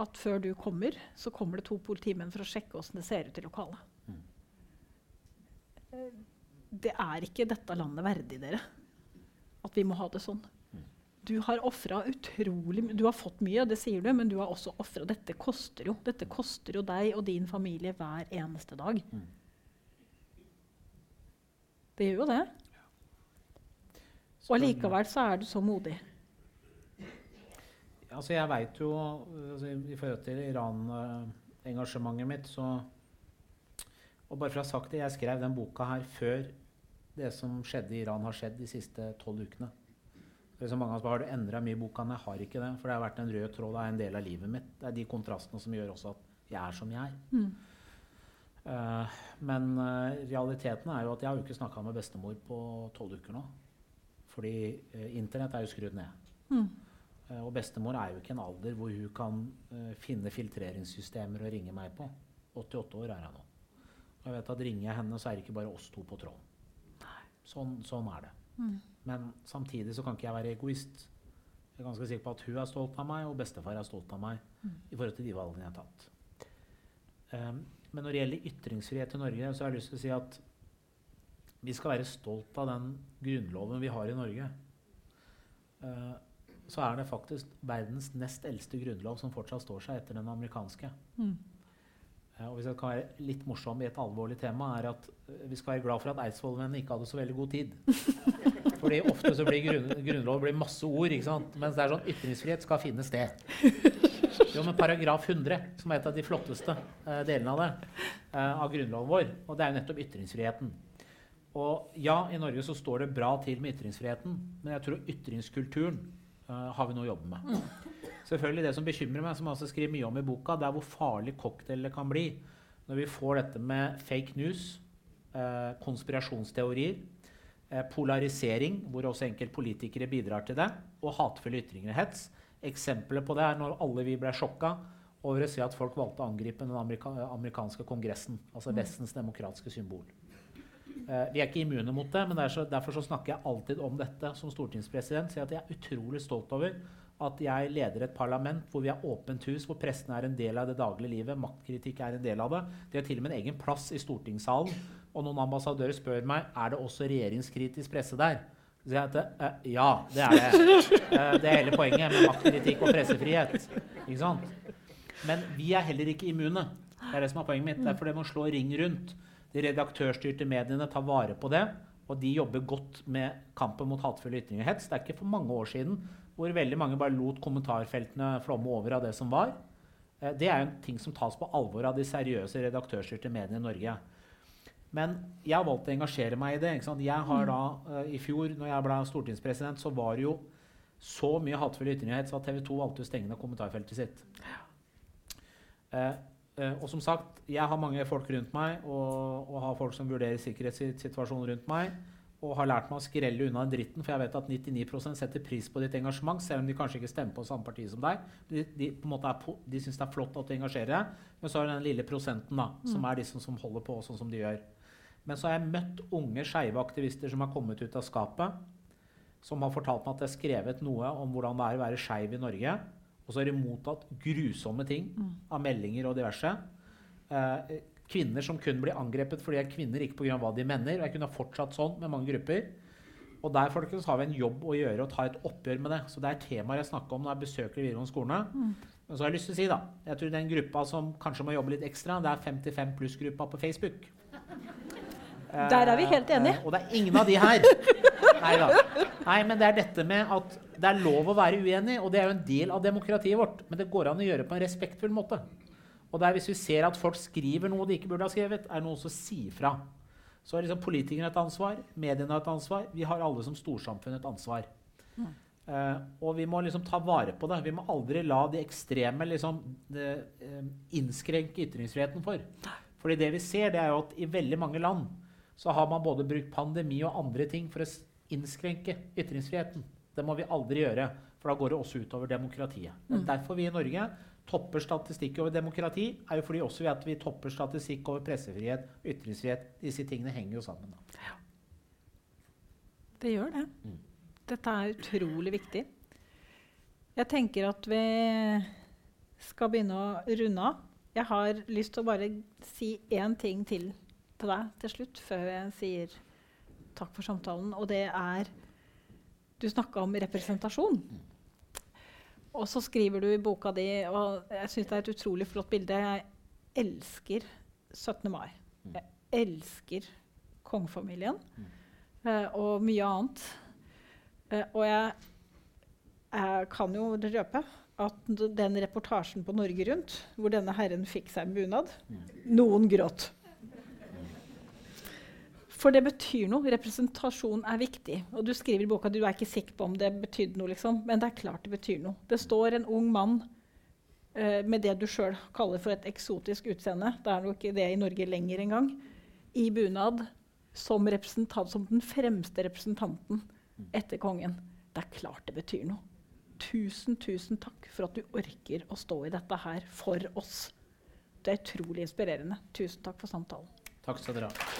at før du kommer, så kommer det to politimenn for å sjekke åssen det ser ut i lokalet. Det er ikke dette landet verdig, dere. At vi må ha det sånn. Du har ofra utrolig mye. Du har fått mye, det sier du, men du har også ofra Dette koster jo. Dette koster jo deg og din familie hver eneste dag. Det gjør jo det. Og likevel så er du så modig. Altså jeg veit jo altså I forhold til Iran-engasjementet mitt, så Og bare for å ha sagt det, jeg skrev den boka her før det som skjedde i Iran, har skjedd de siste tolv ukene. Så mange av oss Har du endra mye i boka? Nei, jeg har ikke det. For det har vært en rød tråd. Det er en del av livet mitt. Det er de kontrastene som gjør også at jeg er som jeg er. Mm. Uh, men uh, realiteten er jo at jeg har jo ikke snakka med bestemor på tolv uker nå. Fordi eh, internett er jo skrudd ned. Mm. Eh, og bestemor er jo ikke en alder hvor hun kan eh, finne filtreringssystemer og ringe meg på. 88 år er hun nå. Og jeg vet at ringer jeg henne, så er det ikke bare oss to på tråden. Sånn, sånn, er det. Mm. Men samtidig så kan ikke jeg være egoist. Jeg er ganske sikker på at hun er stolt av meg, og bestefar er stolt av meg mm. i forhold til de valgene jeg har tatt. Um, men når det gjelder ytringsfrihet i Norge, så har jeg lyst til å si at vi skal være stolt av den grunnloven vi har i Norge. Uh, så er det faktisk verdens nest eldste grunnlov som fortsatt står seg etter den amerikanske. Mm. Uh, og hvis jeg kan være litt morsom i et alvorlig tema, er at uh, vi skal være glad for at eidsvollmennene ikke hadde så veldig god tid. (laughs) Fordi ofte så blir grunn, grunnlov blir masse ord, ikke sant? mens det er sånn ytringsfrihet skal finne sted. (laughs) Jo, men paragraf 100, som er et av de flotteste delene av det, av grunnloven vår, og det er jo nettopp ytringsfriheten. Og ja, i Norge så står det bra til med ytringsfriheten, men jeg tror ytringskulturen uh, har vi noe å jobbe med. Selvfølgelig Det som bekymrer meg, som også skriver mye om i boka, det er hvor farlig cocktail det kan bli når vi får dette med fake news, uh, konspirasjonsteorier, uh, polarisering, hvor også enkeltpolitikere bidrar til det, og hatefulle ytringer og hets. Eksempelet på det er når alle vi ble sjokka over å se at folk valgte å angripe den amerika amerikanske kongressen, altså mm. Vestens demokratiske symbol. Uh, vi er ikke immune mot det, men derfor så snakker jeg alltid om dette som stortingspresident. Så jeg er utrolig stolt over at jeg leder et parlament hvor vi har åpent hus, hvor pressen er en del av det daglige livet, maktkritikk er en del av det. De har til og med en egen plass i stortingssalen. Og noen ambassadører spør meg er det også regjeringskritisk presse der. Så jeg at uh, ja, det er det. Uh, det er hele poenget med maktkritikk og pressefrihet. Ikke sant? Men vi er heller ikke immune. Det er det som er poenget mitt. Derfor det må slå ring rundt. De redaktørstyrte mediene tar vare på det, og de jobber godt med kampen mot hatefulle ytringer og hets. Det er ikke for mange år siden hvor veldig mange bare lot kommentarfeltene flomme over av det som var. Eh, det er en ting som tas på alvor av de seriøse redaktørstyrte mediene i Norge. Men jeg har valgt å engasjere meg i det. Jeg har da, uh, I fjor når jeg ble stortingspresident, så var det jo så mye hatefulle ytringer at TV 2 valgte å stenge ned kommentarfeltet sitt. Uh, og som sagt, jeg har mange folk rundt meg og, og har folk som vurderer sikkerhetssituasjonen rundt meg. og har lært meg å skrelle unna den dritten, for jeg vet at 99% setter pris på ditt engasjement, selv om de kanskje ikke stemmer på samme parti som deg. De, de, på en måte er, de syns det er flott at du engasjerer deg, men så er det den lille prosenten da, som er de som, som holder på sånn som de gjør. Men så har jeg møtt unge skeive aktivister som har kommet ut av skapet, som har fortalt meg at det er skrevet noe om hvordan det er å være skeiv i Norge. Og så har de mottatt grusomme ting av meldinger og diverse. Eh, kvinner som kun blir angrepet fordi de er kvinner, ikke pga. hva de mener. Og jeg kunne ha fortsatt sånn med mange grupper. Og der folkens, har vi en jobb å gjøre og ta et oppgjør med det. Så det er temaer jeg snakker om når jeg besøker de videregående skolene. Men så har jeg lyst til å si da, jeg tror den gruppa som kanskje må jobbe litt ekstra, det er 55 pluss-gruppa på Facebook. Der er vi helt enige. Eh, og det er ingen av de her. (laughs) Nei da. Nei, men det er dette med at det er lov å være uenig, og det er jo en del av demokratiet vårt. Men det går an å gjøre på en respektfull måte. Og det er hvis vi ser at folk skriver noe de ikke burde ha skrevet, er det noen som sier fra. Så har liksom politikerne et ansvar, mediene har et ansvar, vi har alle som storsamfunn et ansvar. Uh, og vi må liksom ta vare på det. Vi må aldri la de ekstreme liksom, de, um, innskrenke ytringsfriheten for. Fordi det vi ser, det er jo at i veldig mange land så har man både brukt pandemi og andre ting for å innskrenke ytringsfriheten. Det må vi aldri gjøre, for da går det også utover demokratiet. Men derfor vi i Norge topper statistikk over demokrati, er jo fordi også vi at vi topper statistikk over pressefrihet, ytringsfrihet. Disse tingene henger jo sammen. Da. Det gjør det. Mm. Dette er utrolig viktig. Jeg tenker at vi skal begynne å runde av. Jeg har lyst til å bare si én ting til til deg til slutt, før jeg sier takk for samtalen. Og det er Du snakka om representasjon. Og så skriver du i boka di, og jeg syns det er et utrolig flott bilde Jeg elsker 17. mai. Jeg elsker kongefamilien eh, og mye annet. Eh, og jeg, jeg kan jo røpe at den reportasjen på Norge Rundt, hvor denne herren fikk seg en bunad Noen gråt. For det betyr noe. Representasjon er viktig. Og du skriver i boka at du er ikke sikker på om det betydde noe, liksom. men det er klart det betyr noe. Det står en ung mann uh, med det du sjøl kaller for et eksotisk utseende, det er jo ikke det i Norge lenger engang, i bunad som, som den fremste representanten etter kongen. Det er klart det betyr noe. Tusen, tusen takk for at du orker å stå i dette her for oss. Det er utrolig inspirerende. Tusen takk for samtalen. Takk skal dere ha.